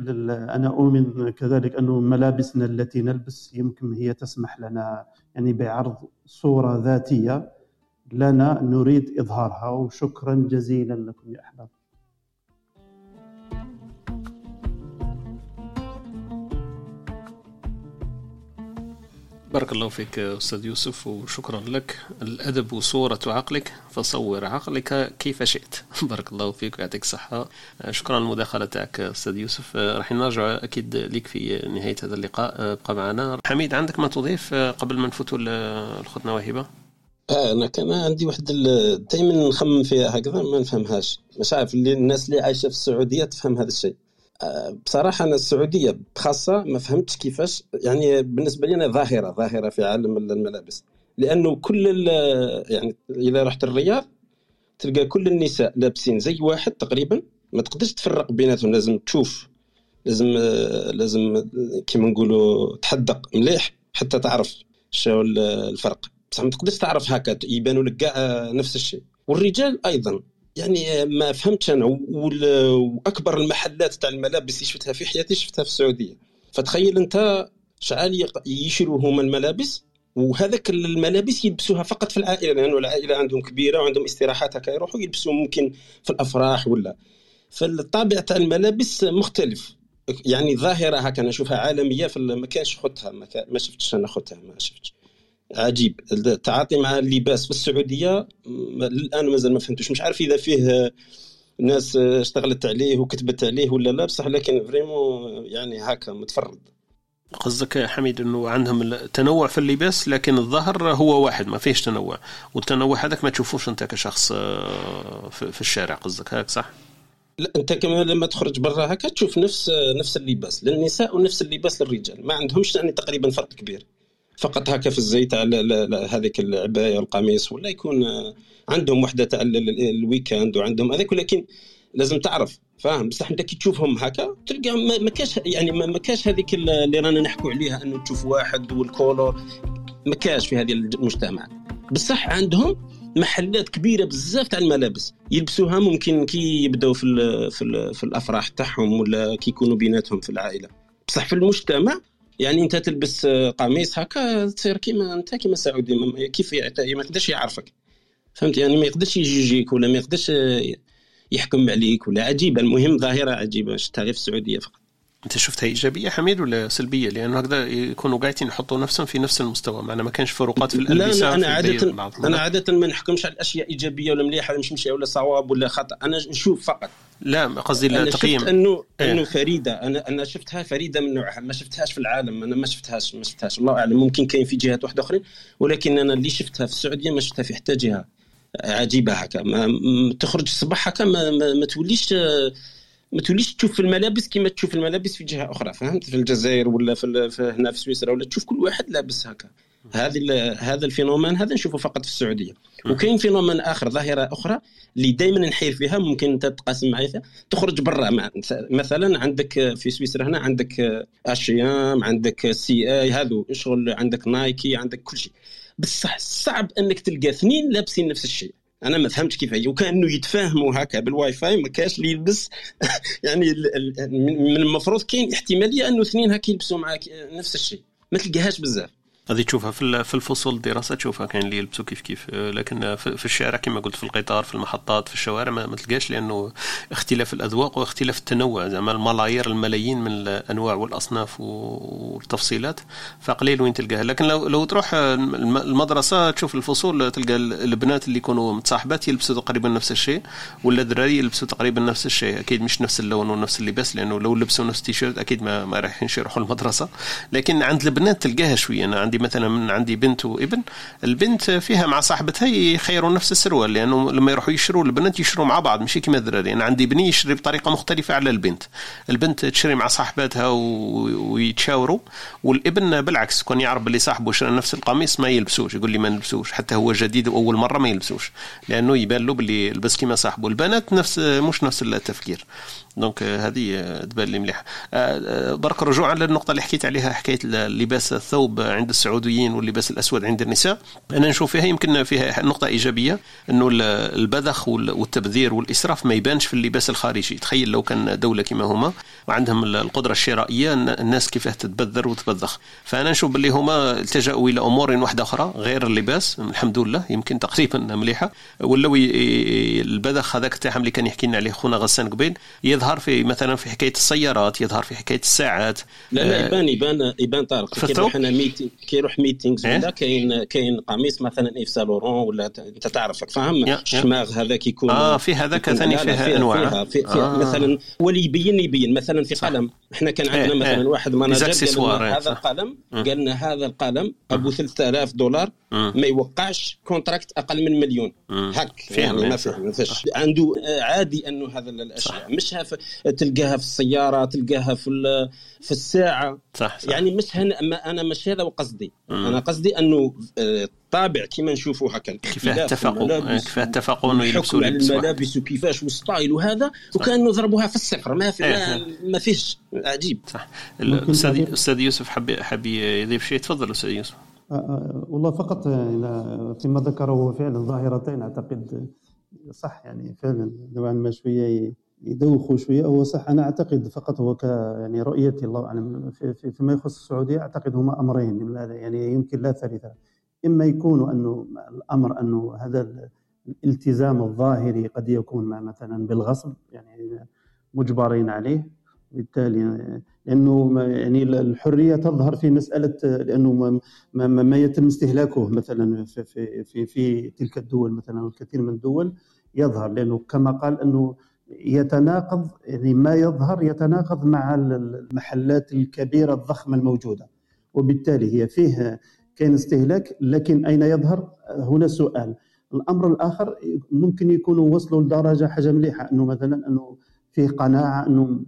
أنا أؤمن كذلك أنه ملابسنا التي نلبس يمكن هي تسمح لنا يعني بعرض صورة ذاتية لنا نريد إظهارها. وشكرا جزيلا لكم يا أحباب. بارك الله فيك أستاذ يوسف وشكرا لك. الأدب صورة عقلك فصور عقلك كيف شئت. بارك الله فيك ويعطيك الصحة. شكرا للمداخلة تاعك أستاذ يوسف. راح نرجع أكيد لك في نهاية هذا اللقاء. ابقى معنا. حميد عندك ما تضيف قبل ما نفوتوا لأختنا وهبة آه أنا كان عندي واحد دائما نخمم فيها هكذا ما نفهمهاش. مش عارف اللي الناس اللي عايشة في السعودية تفهم هذا الشيء. بصراحة أنا السعودية بخاصه ما فهمتش كيفاش يعني بالنسبة لي أنا ظاهرة ظاهرة في عالم الملابس. لأنه كل يعني إذا رحت الرياض تلقى كل النساء لابسين زي واحد تقريبا. ما تقدرش تفرق بيناتهم لازم تشوف لازم لازم كيما نقولوا تحدق مليح حتى تعرف شو الفرق. بصح ما تقدرش تعرف هكا يبانوا لك كاع نفس الشيء. والرجال أيضا. يعني ما فهمتش أنا. وأكبر المحلات تاع الملابس اللي شفتها في حياتي شفتها في السعودية. فتخيل أنت شعال يشروا هما الملابس وهذاك الملابس يلبسوها فقط في العائلة لأنه العائلة عندهم كبيرة وعندهم استراحات هكا يروحوا يلبسوا ممكن في الأفراح ولا. فالطابع تاع الملابس مختلف. يعني ظاهرة هكا نشوفها عالمية في ما كانش خدها ما شفتش أنا خدها ما شفتش. عجيب. التعاطي مع اللباس في السعودية الآن مازال ما فهمتوش. مش عارف إذا فيه ناس اشتغلت عليه وكتبت عليه ولا لا بصح لكن فريمون يعني هكا متفرد. قصدك حميد إنه عندهم التنوع في اللباس لكن الظهر هو واحد ما فيش تنوع. والتنوع هذاك ما تشوفوش أنت كشخص آه، في الشارع قصدك هيك صح؟ لا أنت كمان لما تخرج برا هكا تشوف نفس نفس اللباس. للنساء ونفس اللباس للرجال. ما عندهمش يعني تقريبا فرق كبير. فقط هكا في الزيت على هذيك العباية والقميص ولا يكون عندهم وحدة تاع ال weekend وعندهم هذاك ولكن لازم تعرف فاهم؟ بصح انت كي تشوفهم هكا تلقى ما كاش يعني ما كاش هذيك اللي رانا نحكوا عليها أنه تشوف واحد وال couleur ما كاش في هذه المجتمع. بصح عندهم محلات كبيرة بزاف تاع الملابس يلبسوها ممكن كي يبداو في ال في, ال في الأفراح تاعهم ولا كي يكونوا بيناتهم في العائلة. بصح في المجتمع يعني انت تلبس قميص هكا تصير كيما انت كيما سعودي كيف ما يقدرش يعرفك. فهمت؟ يعني ما يقدرش يجيجيك ولا ما يقدرش يحكم عليك ولا عجيبة. المهم ظاهرة عجيبة شفتها في السعودية فقط. أنت شفتها إيجابية حميد ولا سلبية؟ لأنه هكذا يكونوا قاعدين يحطوا نفسهم في نفس المستوى. معنا ما كانش فروقات في الالبسه لا, لا أنا عاده أنا عادة ما نحكمش على الأشياء إيجابية ولا مليحة ولا مش مشي ولا صواب ولا خطأ. أنا نشوف فقط. لا قصدي التقييم. انه إيه؟ أنه فريدة. أنا أنا شفتها فريدة من نوعها. ما شفتهاش في العالم. أنا ما شفتهاش ما شفتهاش. الله أعلم. ممكن كاين في جهات واحدة أخرين. ولكن أنا اللي شفتها في السعودية ما شفتها في حتى جهة عجيبة هكا. ما تخرج الصباح هكا ما, ما, ما توليش ما توليش تشوف في الملابس كما تشوف الملابس في جهة أخرى. فهمت؟ في الجزائر ولا في, في هنا في سويسرا ولا تشوف كل واحد لابس هكا. هذا هذا الفينومين هذا نشوفه فقط في السعودية. وكاين phénomène آخر ظاهرة أخرى اللي دائما نحير فيها ممكن أنت تقاسم معي تخرج برا مثلا عندك في سويسرا هنا عندك H&M عندك سي آي هذو شغل عندك Nike عندك كل شيء. بصح صعب أنك تلقى اثنين لابسين نفس الشيء. أنا ما فهمتش كيف هي. وكأنه يتفاهموا هكا بالواي فاي ما كاش اللي يلبس يعني من المفروض كاين احتمالية أنه اثنين هكا يلبسوا معاك نفس الشيء. ما تلقاهاش بزاف. هذه تشوفها في الفصول الدراسة تشوفها كاين اللي يلبسوا كيف كيف. لكن في الشارع كما قلت في القطار في المحطات في الشوارع ما تلقاش لأنه اختلاف الأذواق واختلاف التنوع. زعما الملايير الملايين من الأنواع والأصناف والتفصيلات فقليل وين تلقاها. لكن لو لو تروح المدرسة تشوف الفصول تلقى البنات اللي يكونوا متصاحبات يلبسوا تقريبا نفس الشيء ولا الدراري يلبسوا تقريبا نفس الشيء. أكيد مش نفس اللون ونفس اللباس لأنه لو لبسوا نفس التيشيرت أكيد ما, ما رايحين يروحوا المدرسة. لكن عند البنات تلقاها شوية. أنا عندي مثلا من عندي بنت وابن البنت فيها مع صاحبتها يخيروا نفس السروال لأنه لما يروحوا يشروا البنات يشروا مع بعض ماشي كما الدراري أنا عندي بني يشري بطريقة مختلفة على البنت. البنت تشري مع صاحباتها ويتشاوروا والابن بالعكس كون يعرف اللي صاحبه شرى نفس القميص ما يلبسوش يقول لي ما نلبسوش حتى هو جديد وأول مرة ما يلبسوش لأنه يبان له باللي لبس كما صاحبه. البنات نفس مش نفس التفكير. donc هذه تبان لي مليحة. برك رجوعا للنقطة اللي حكيت عليها حكاية لباس الثوب عند السعوديين واللباس الأسود عند النساء. أنا نشوف فيها يمكن فيها نقطة إيجابية إنه البذخ والتبذير والإسراف ما يبانش في اللباس الخارجي. تخيل لو كان دولة كما هما وعندهم القدرة الشرائية الناس كيفاه تتبذر وتبذخ. فأنا نشوف باللي هما التجأوا إلى أمور واحدة أخرى غير اللباس. الحمد لله يمكن تقريبا مليحة. ولاو البذخ هذاك تاعهم اللي كان يحكي لنا عليه خونا غسان قبيل يظهر في مثلا في حكاية السيارات يظهر في حكاية الساعات. لا لا يبان يبان يبان طارق. كي يروح أنا meeting كي يروح meetings ولا إيه؟ كاين كاين قميص مثلا Yves Saint Laurent ولا أنت تعرف فاهم؟ الشماغ هذاك يكون آه في هذاك ثاني فيها أنواع. فيها, فيها, فيها آه. مثلا واللي يبين يبين. مثلا في قلم. إحنا كان عندنا إيه مثلا واحد قال هذا القلم قال لنا هذا القلم أبو 3000 دولار ما يوقعش contract أقل من مليون. هك يعني ما فيه ما فيش عنده عادي أنه هذا الأشياء. مش تلقاها في السيارة تلقاها في في الساعة. صح, صح. يعني مش هن... أنا مش هذا قصدي أنا قصدي أنه الطابع كما نشوفوا هكا. كيفاه اتفقوا؟ كيفاه اتفقوا إنه يلبسوا لبس الملابس وكيفاش والستايل وهذا وكانوا ضربوها في الصفر ما في ما. ما فيش عجيب. صح. الاستاذ أستاذ يوسف حب حب يضيف شيء. تفضل أستاذ يوسف. آه، آه، والله فقط فيما ذكره فعلا ظاهرتين أعتقد صح يعني فعلا نوعا ما شوية يدوخوا شوية هو صح. أنا أعتقد فقط هو ك يعني رؤيتي الله أعلم في فيما يخص السعودية أعتقد هما أمرين يعني يمكن لا ثالثة. إما يكون انه الأمر انه هذا الالتزام الظاهري قد يكون مثلا بالغصب يعني مجبرين عليه بالتالي لأنه يعني الحرية تظهر في مسألة لأنه ما, ما, ما يتم استهلاكه مثلا في, في في في تلك الدول مثلا الكثير من الدول يظهر لأنه كما قال أنه يتناقض يعني ما يظهر يتناقض مع المحلات الكبيرة الضخمة الموجودة. وبالتالي هي فيه كان استهلاك لكن أين يظهر؟ هنا سؤال الأمر الآخر ممكن يكونوا وصلوا لدرجة حاجة مليحة أنه مثلا أنه فيه قناعة أنه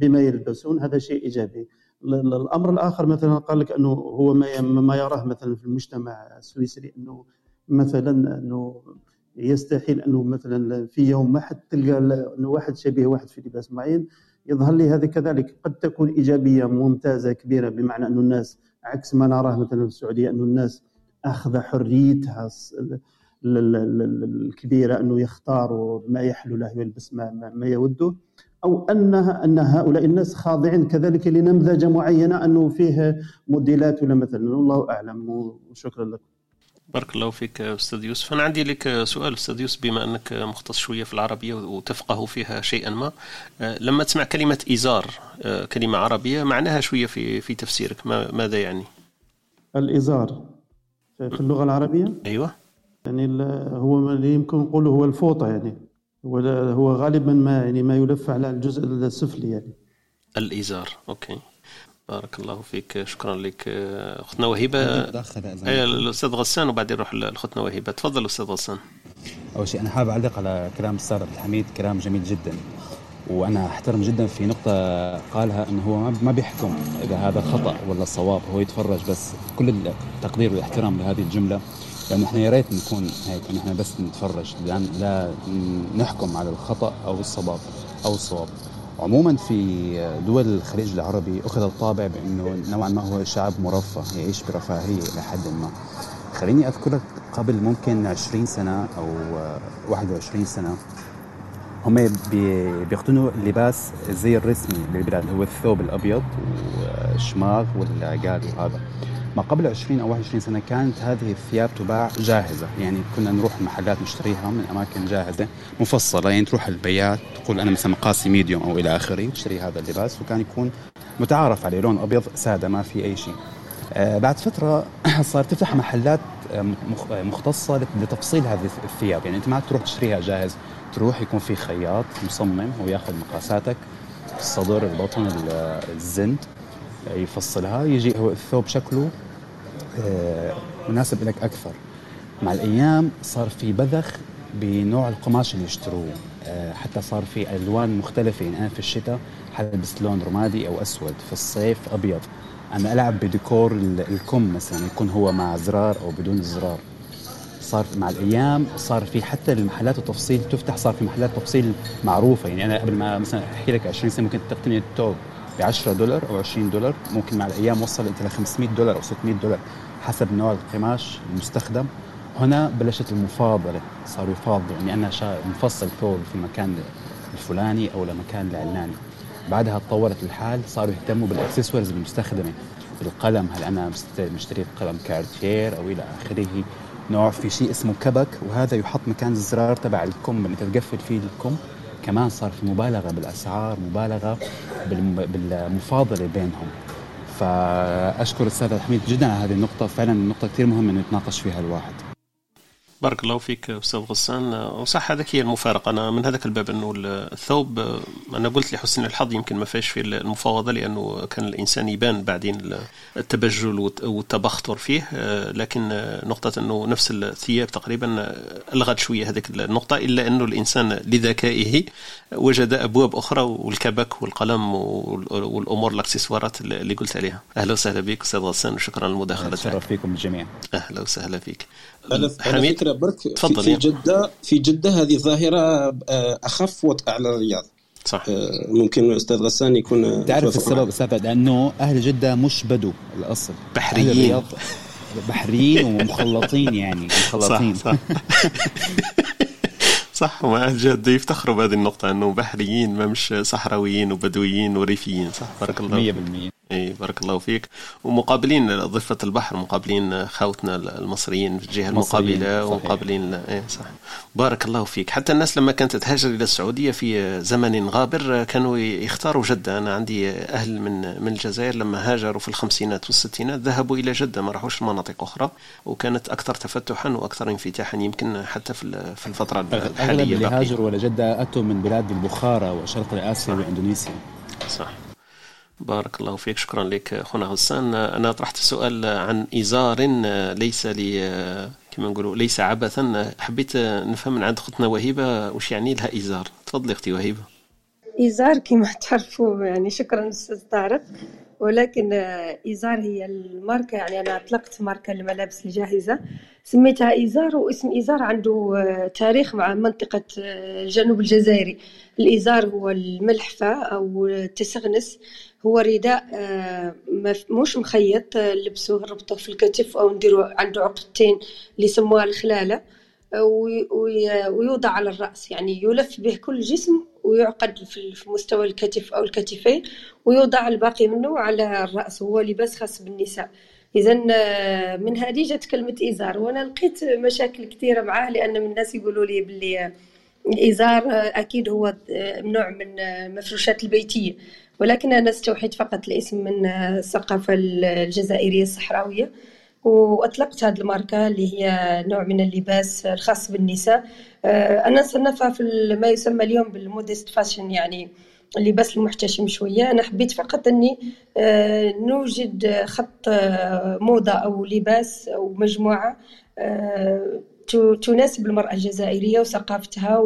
بما يلبسون هذا شيء إيجابي. الأمر الآخر مثلا قال لك أنه هو ما يراه مثلا في المجتمع السويسري أنه مثلا أنه يستحيل أنه مثلا في يوم واحد تلقى أنه واحد شبيه واحد في لباس معين يظهر لي هذه كذلك. قد تكون إيجابية ممتازة كبيرة بمعنى أنه الناس عكس ما نراه مثلا في السعودية أنه الناس أخذ حريتها الكبيرة أنه يختاروا ما يحلو له ويلبس ما, ما يوده. أو انها أن هؤلاء الناس خاضعين كذلك لنمذجه معينة أنه فيه موديلات ولا مثلا. والله أعلم وشكرا لكم. بارك الله فيك أستاذ يوسف. أنا عندي لك سؤال أستاذ يوسف بما أنك مختص شوية في العربية وتفقه فيها شيئا ما. لما تسمع كلمة إزار كلمة عربية معناها شوية في في تفسيرك. ماذا يعني؟ الإزار في اللغة العربية؟ أيوه. يعني هو اللي يمكن نقوله هو الفوطة يعني. هو هو غالبا ما يعني ما يلف على الجزء السفلي يعني. الإزار. أوكي. بارك الله فيك. شكرا لك اختنا وهبه اي الأستاذ غسان وبعدين نروح لاختنا وهبه تفضل أستاذ غسان. أول شيء أنا حابب أعلق على كلام الاستاذ عبد الحميد كلام جميل جدا. وأنا أحترم جدا في نقطة قالها إنه هو ما بيحكم إذا هذا خطأ ولا صواب هو يتفرج بس. كل التقدير والإحترام لهذه الجملة. لأنه إحنا يا ريت نكون هيك انه إحنا بس نتفرج لا, لا نحكم على الخطأ أو الصواب أو الصواب. عموما في دول الخليج العربي أخذ الطابع بأنه نوعا ما هو شعب مرفه يعيش برفاهية إلى حد ما. خليني أذكرك قبل ممكن 20 سنة أو 21 سنة هم بيقتنوا اللباس الزي الرسمي للبلاد هو الثوب الأبيض والشماغ والعقال وهذا. ما قبل 20 أو 21 سنة كانت هذه الثياب تباع جاهزة. يعني كنا نروح المحلات نشتريها من أماكن جاهزة مفصلة يعني تروح البيات تقول أنا مثلا مقاسي ميديوم أو إلى آخره تشتري هذا اللباس وكان يكون متعارف عليه لون أبيض سادة ما في أي شيء. آه بعد فترة صار تفتح محلات آه، آه، مختصة لتفصيل هذه الثياب. يعني أنت ما تروح تشتريها جاهز تروح يكون في خياط مصمم وياخذ مقاساتك الصدر البطن الزند. يفصلها يجي هو الثوب شكله آه، مناسب لك أكثر. مع الأيام صار في بذخ بنوع القماش اللي يشتروه. آه، حتى صار في ألوان مختلفة يعني أنا في الشتاء حلبس لون رمادي أو أسود في الصيف أبيض. أنا ألعب بديكور الكم مثلا يكون هو مع زرار أو بدون زرار. صار مع الأيام صار في حتى المحلات التفصيل تفتح صار في محلات تفصيل معروفة. يعني أنا قبل ما مثلا أحكي لك 20 سنة ممكن تقتني الثوب ب 10 دولار أو 20 دولار ممكن مع الأيام وصل انت ل 500 دولار أو 600 دولار حسب نوع القماش المستخدم. هنا بلشت المفاضلة صاروا يفاضلوا يعني أنا مفصل ثوب في المكان الفلاني أو لمكان العلاني. بعدها تطورت الحال صاروا يهتموا بالاكسسوارز المستخدمة القلم. هل أنا مشتري قلم كارتير أو إلى آخره؟ نوع في شيء اسمه كبك وهذا يحط مكان الزرار تبع الكم اللي تقفل فيه الكم. كمان صار في مبالغة بالأسعار مبالغة بالمفاضلة بينهم. فأشكر الاستاذ حميد جدا على هذه النقطة. فعلا النقطة كثير مهمة إنه يتناقش فيها الواحد. بارك الله فيك أستاذ غسان. وصح هذاك هي المفارقة. أنا من هذاك الباب أنه الثوب أنا قلت لحسن الحظ يمكن ما فيش في المفاوضة لأنه كان الإنسان يبان بعدين التبجل والتبختر فيه. لكن نقطة أنه نفس الثياب تقريبا ألغت شوية هذيك النقطة إلا أنه الإنسان لذكائه وجد أبواب أخرى والكبك والقلم والأمور الأكسسوارات اللي قلت عليها. أهلا وسهلا بك أستاذ غسان وشكرا على المداخلة. تشرف فيكم الجميع أهلا وسهلا فيك. على حميد فكرة برك تفضل في, في جده في جدة هذه ظاهرة آه، أخف وطأ على الرياض. صح. آه، ممكن الأستاذ غسان يكون تعرف السبب أستاذ لأنه أهل جدة مش بدو الأصل. بحريين. بحريين ومخلطين يعني مخلطين. صح, صح. صح وأهل جدة يفتخروا بهذه النقطة أنه بحريين ما مش صحراويين وبدويين وريفيين. صح بارك الله 100% إي بارك الله فيك. ومقابلين ضفة البحر مقابلين خوتنا المصريين في الجهة المقابلة ومقابلين إي صح بارك الله فيك. حتى الناس لما كانت تهاجر إلى السعودية في زمن غابر كانوا يختاروا جدة. أنا عندي أهل من من الجزائر لما هاجروا في الخمسينات والستينات ذهبوا إلى جدة ما راحوش مناطق أخرى وكانت أكثر تفتحا وأكثر انفتاحا يمكن حتى في في الفترة الحالية أغلب اللي هاجروا إلى جدة أتوا من بلاد البخارى وشرق آسيا وإندونيسيا. صح بارك الله فيك. شكرا لك اخونا غسان. أنا طرحت سؤال عن إزار ليس لي كما نقولوا ليس عبثا. حبيت نفهم من عند اختنا وهيبة وش يعني لها إزار؟ تفضلي أختي وهيبة. إزار كما تعرفوا يعني شكرا أستاذ طارق. ولكن إزار هي الماركة يعني أنا أطلقت ماركة الملابس الجاهزة. سميتها إزار واسم إزار عنده تاريخ مع منطقة الجنوب الجزائري. الإزار هو الملحفة أو التسغنس. هو رداء مش مخيط نلبسوه نربطوه في الكتف أو نديرو عنده عقدتين اللي يسموها الخلالة ويوضع على الرأس. يعني يلف به كل جسم ويعقد في مستوى الكتف أو الكتفين ويوضع الباقي منه على الرأس. هو لباس خاص بالنساء. إذا من هذه جات كلمة إزار وأنا لقيت مشاكل كثيرة معاه لأن من الناس يقولوا لي باللي الإزار أكيد هو نوع من مفروشات البيتية. ولكن أنا استوحيت فقط الاسم من الثقافة الجزائرية الصحراوية وأطلقت هذه الماركة اللي هي نوع من اللباس الخاص بالنساء. آه، أنا صنفها في ما يسمى اليوم بالمودست فاشن يعني اللباس المحتشم شوية. أنا حبيت فقط أني آه، نوجد خط آه، موضة أو لباس أو مجموعة تناسب المرأة الجزائرية وثقافتها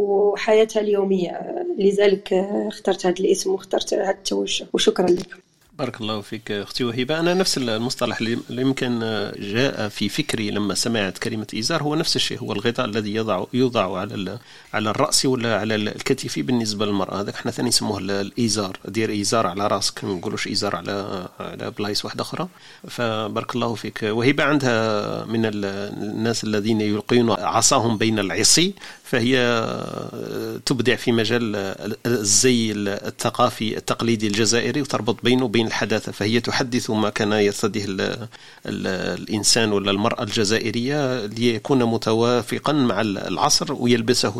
وحياتها اليومية. لذلك اخترت هذا الاسم واخترت هذا التوجه. وشكرا لكم بارك الله فيك أختي وهبة. أنا نفس المصطلح اللي يمكن جاء في فكري لما سمعت كلمة إيزار. هو نفس الشيء. هو الغطاء الذي يضع يوضع على على الرأس ولا على الكتف بالنسبة للمرأة. هذاك إحنا ثاني نسموه الإيزار. دير إيزار على رأسك. ما نقولوش إيزار على على بلايص واحدة أخرى. فبارك الله فيك. وهبة عندها من الناس الذين يلقون عصاهم بين العصي. فهي تبدع في مجال الزي الثقافي التقليدي الجزائري وتربط بينه وبين الحداثة فهي تحدث ما كان يرتديه الإنسان ولا المرأة الجزائرية ليكون متوافقا مع العصر ويلبسه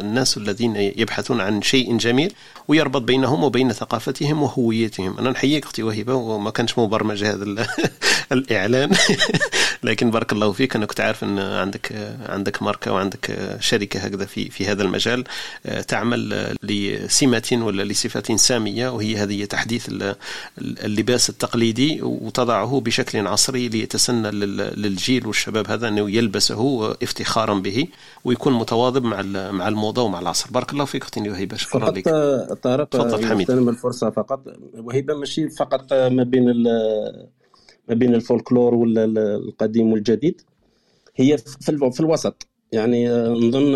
الناس الذين يبحثون عن شيء جميل ويربط بينهم وبين ثقافتهم وهويتهم. أنا نحييك أختي وهبة وما كانش مبرمج هذا الإعلان. لكن بارك الله فيك أنا كنت عارف أن عندك عندك ماركة وعندك شركة هكذا في في هذا المجال تعمل لسمة ولا لصفة سامية وهي هذه تحديث اللباس التقليدي وتضعه بشكل عصري ليتسنى للجيل والشباب هذا أنه يلبسه افتخارا به ويكون متواظب مع مع الموضة ومع العصر. بارك الله فيك أختي وهيبه شكرا لك. طارق تفضل حميد. الفرصة فقط. وهيبه ماشي فقط ما بين ما بين الفولكلور ولا القديم والجديد. هي في الوسط. يعني نظن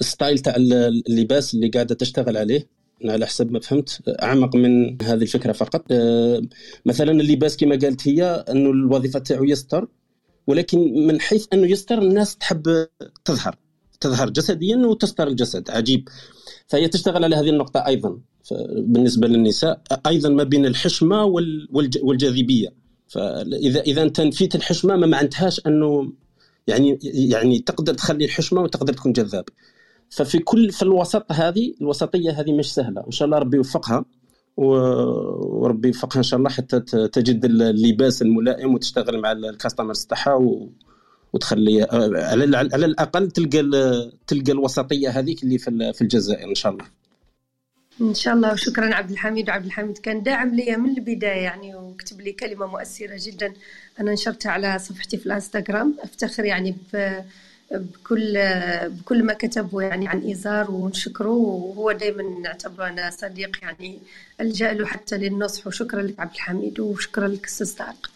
ال style تاع اللباس اللي قاعدة تشتغل عليه على حسب ما فهمت أعمق من هذه الفكرة فقط. آه، مثلا اللباس كما قالت هي أنه الوظيفة تاعو يستر ولكن من حيث أنه يستر الناس تحب تظهر تظهر جسديا وتستر الجسد عجيب. فهي تشتغل على هذه النقطة أيضا. بالنسبة للنساء أيضا ما بين الحشمة والجاذبية. فإذا إذا أنت نفيت الحشمة ما معنتهاش أنه يعني يعني تقدر تخلي الحشمة وتقدر تكون جذاب. ففي كل في الوسط هذه الوسطية هذه مش سهلة. ان شاء الله ربي يوفقها. وربي يوفقها إن شاء الله حتى تجد اللباس الملائم وتشتغل مع الكاستمرز تاعها وتخلي على الأقل تلقى تلقى الوسطية هذيك اللي في الجزائر إن شاء الله. إن شاء الله. وشكرا عبد الحميد. وعبد الحميد كان داعم لي من البداية يعني وكتب لي كلمة مؤثرة جدا. أنا نشرتها على صفحتي في الإنستغرام. أفتخر يعني بكل بكل ما كتبه يعني عن إيزار ونشكره وهو دائما نعتبره أنا صديق يعني الجا له حتى للنصح. وشكرا لك عبد الحميد وشكرا لك أستاذ طارق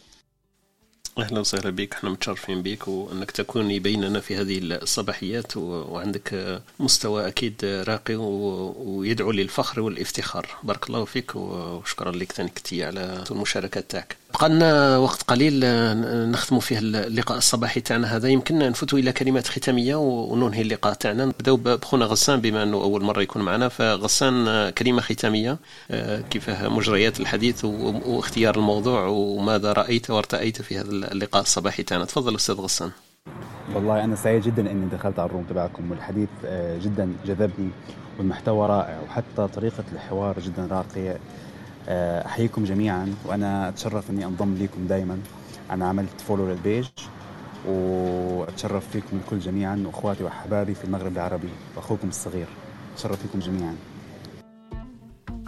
أهلا وسهلا بك إحنا متشرفين بك وأنك تكوني بيننا في هذه الصباحيات وعندك مستوى أكيد راقي ويدعو للفخر والافتخار. بارك الله فيك وشكرا لك ثاني على المشاركات تاعك. بقى لنا وقت قليل نختم فيه اللقاء الصباحي تاعنا هذا. يمكن نفوتوا إلى كلمات ختامية وننهي اللقاء تاعنا. نبداو بخونا غسان بما أنه أول مرة يكون معنا. فغسان كلمة ختامية كيفاه مجريات الحديث واختيار الموضوع وماذا رأيت وارتأيت في هذا اللقاء الصباحي تاعنا. تفضل أستاذ غسان. والله أنا سعيد جدا إني دخلت على الروم تبعكم. والحديث جدا جذبني والمحتوى رائع وحتى طريقة الحوار جدا راقية. أحييكم جميعا وأنا أتشرف إني أنضم لكم دائما أنا عملت فولو للبيج وأتشرف فيكم الكل جميعا وإخواتي وأحبابي في المغرب العربي وأخوكم الصغير. أتشرف فيكم جميعا.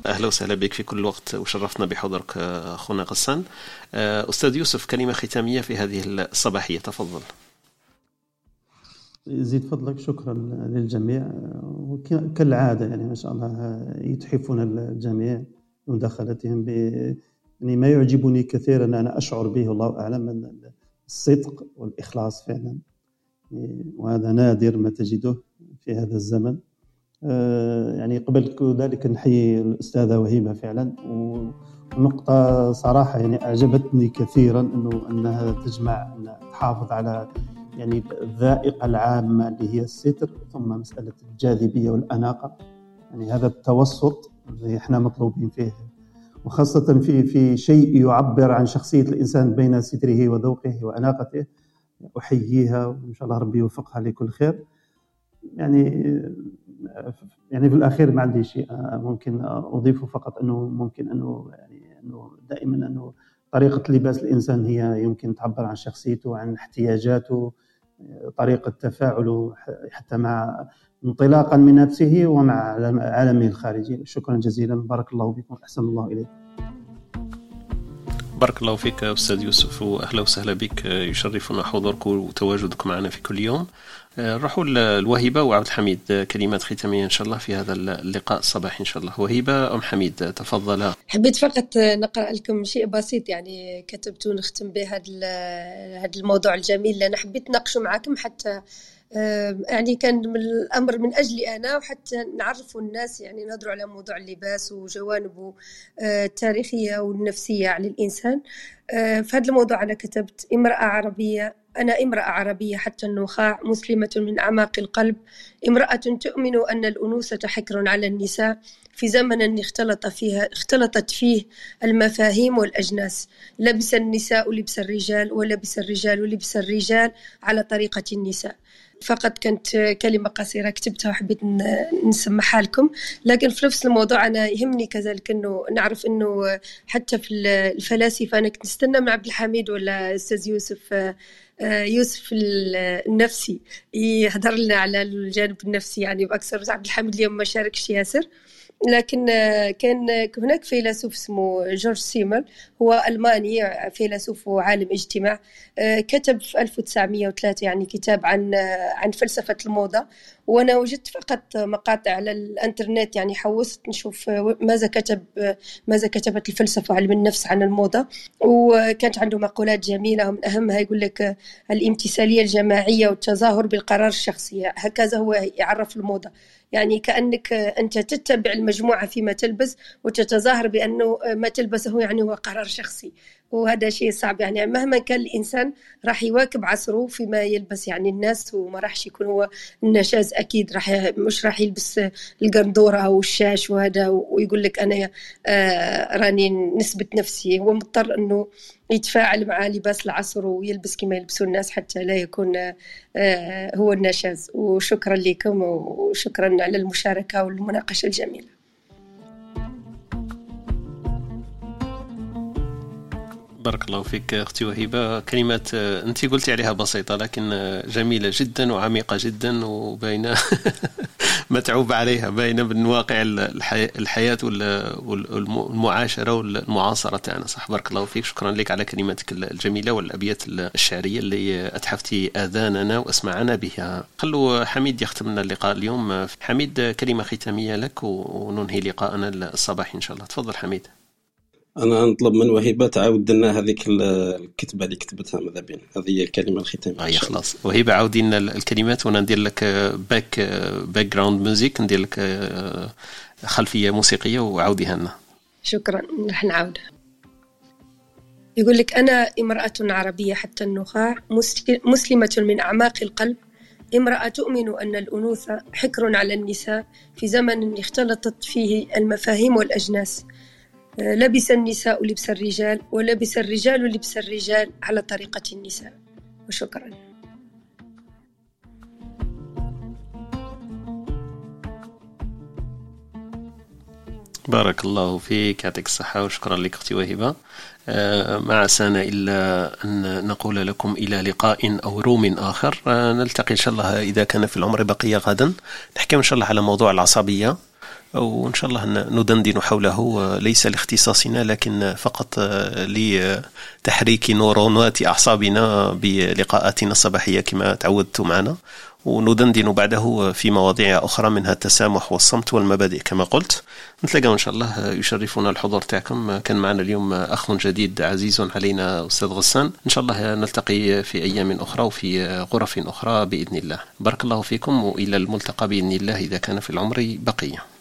أهلا وسهلا بك في كل وقت وشرفتنا بحضورك أخونا غسان. أستاذ يوسف كلمة ختامية في هذه الصباحية تفضل. يزيد فضلك شكرا للجميع. كالعادة يعني ما شاء الله يتحفون الجميع. مداخلتهم ب يعني ما يعجبني كثيرا أنا أشعر به والله أعلم الصدق والإخلاص فعلا. وهذا نادر ما تجده في هذا الزمن. يعني قبل ذلك نحيي الأستاذة وهيبة فعلا ونقطة صراحة يعني أعجبتني كثيرا إنه أنها تجمع أنها تحافظ على يعني الذائقة العامة اللي هي الستر ثم مسألة الجاذبية والأناقة. يعني هذا التوسط اللي إحنا مطلوبين فيه. وخاصة في في شيء يعبر عن شخصية الإنسان بين ستره وذوقه وأناقته أحييها وإن شاء الله ربي يوفقها لكل خير. يعني يعني في الأخير ما عندي شيء ممكن أضيفه فقط أنه ممكن أنه يعني أنه دائما أنه طريقة لباس الإنسان هي يمكن تعبر عن شخصيته عن احتياجاته طريقة تفاعله حتى مع انطلاقا من نفسه ومع عالمه الخارجي. شكرا جزيلا. بارك الله بكم أحسن الله اليكم بارك الله فيك أستاذ يوسف واهلا وسهلا بك. يشرفنا حضورك وتواجدك معنا في كل يوم. نروحوا الوهيبة. وعبد الحميد كلمات ختامية إن شاء الله في هذا اللقاء الصباحي إن شاء الله. وهيبة أم حميد تفضلا حبيت فقط نقرأ لكم شيء بسيط يعني كتبت ونختم به هذا الموضوع الجميل. اللي أنا حبيت ناقشه معكم حتى يعني كان من الأمر من أجلي أنا وحتى نعرفوا الناس يعني نهضروا على موضوع اللباس وجوانبه التاريخية والنفسية على الإنسان. في هذا الموضوع أنا كتبت امرأة عربية أنا امرأة عربية حتى النخاع مسلمة من أعماق القلب. امرأة تؤمن أن الأنوثة حكر على النساء. في زمن اختلط فيها اختلطت فيه المفاهيم والأجناس. لبس النساء لبس الرجال ولبس الرجال لبس الرجال على طريقة النساء. فقط كانت كلمة قصيرة كتبتها وحبيت نسمعها لكم. لكن في نفس الموضوع أنا يهمني كذلك أنه نعرف أنه حتى في الفلاسفة أنا كنت نستنى من عبد الحميد ولا أستاذ يوسف يوسف النفسي يهضر لنا على الجانب النفسي يعني بأكثر. عبد الحميد اليوم ما شاركش ياسر. لكن كان هناك فيلسوف اسمه جورج سيمر هو ألماني فيلسوف وعالم اجتماع كتب في 1903 يعني كتاب عن عن فلسفة الموضة. وأنا وجدت فقط مقاطع على الإنترنت يعني حوست نشوف ماذا كتب ماذا كتبت الفلسفة علم النفس عن الموضة. وكانت عنده مقولات جميلة ومن أهمها يقول لك الامتثالية الجماعية والتظاهر بالقرار الشخصي هكذا هو يعرف الموضة. يعني كأنك أنت تتبع المجموعة فيما تلبس وتتظاهر بأنه ما تلبسه يعني هو قرار شخصي. وهذا شيء صعب. يعني مهما كان الإنسان راح يواكب عصره فيما يلبس. يعني الناس وما راحش يكون هو النشاز أكيد. راح مش راح يلبس القندورة أو الشاش وهذا ويقول لك أنا آه راني نثبت نفسي. هو مضطر إنه يتفاعل مع لباس العصر ويلبس كما يلبسوا الناس حتى لا يكون آه هو النشاز. وشكرا لكم وشكرا على المشاركة والمناقشة الجميلة. بارك الله فيك أختي وهبه كلمات آه، انت قلتي عليها بسيطة لكن آه، جميلة جدا وعميقة جدا وباينه متعوب عليها باينه من واقع الحياة والمعاشره والمعاصرة تاعنا. صح بارك الله فيك. شكرا لك على كلماتك الجميلة والأبيات الشعرية اللي أتحفتي آذاننا وأسمعنا بها. خلوا حميد يختم لنا اللقاء اليوم. حميد كلمة ختامية لك وننهي لقاءنا الصباحي إن شاء الله. تفضل حميد. أنا نطلب من وهبه تعاود لنا هذيك الكتبة اللي كتبتها ماذا بين هذه هي الكلمة الختاميه اي خلاص. وهبه عاودي لنا الكلمات وأنا ندير لك back background music ندير لك آه، خلفية موسيقية وعاوديها لنا. شكرا. رح نعاودها يقول لك أنا امرأة عربية حتى النخاع مسلمة من أعماق القلب. امرأة تؤمن أن الأنوثة حكر على النساء في زمن اختلطت فيه المفاهيم والأجناس. لبس النساء لبس الرجال ولبس الرجال لبس الرجال على طريقة النساء. وشكرا. بارك الله فيك يعطيك الصحة وشكرا لك أختي وهبة. آه، ما عسانا إلا أن نقول لكم إلى لقاء أو روم آخر. آه، نلتقي إن شاء الله إذا كان في العمر بقية غدا. نحكي إن شاء الله على موضوع العصبية. وإن شاء الله ندندن حوله ليس لاختصاصنا لكن فقط لتحريك نورونات أعصابنا بلقاءاتنا الصباحية كما تعودت معنا. وندندن بعده في مواضيع أخرى منها التسامح والصمت والمبادئ كما قلت. نتلاقى إن شاء الله يشرفنا الحضور تاعكم. كان معنا اليوم أخ جديد عزيز علينا أستاذ غسان. إن شاء الله نلتقي في أيام أخرى وفي غرف أخرى بإذن الله. بارك الله فيكم وإلى الملتقى بإذن الله إذا كان في العمر بقية.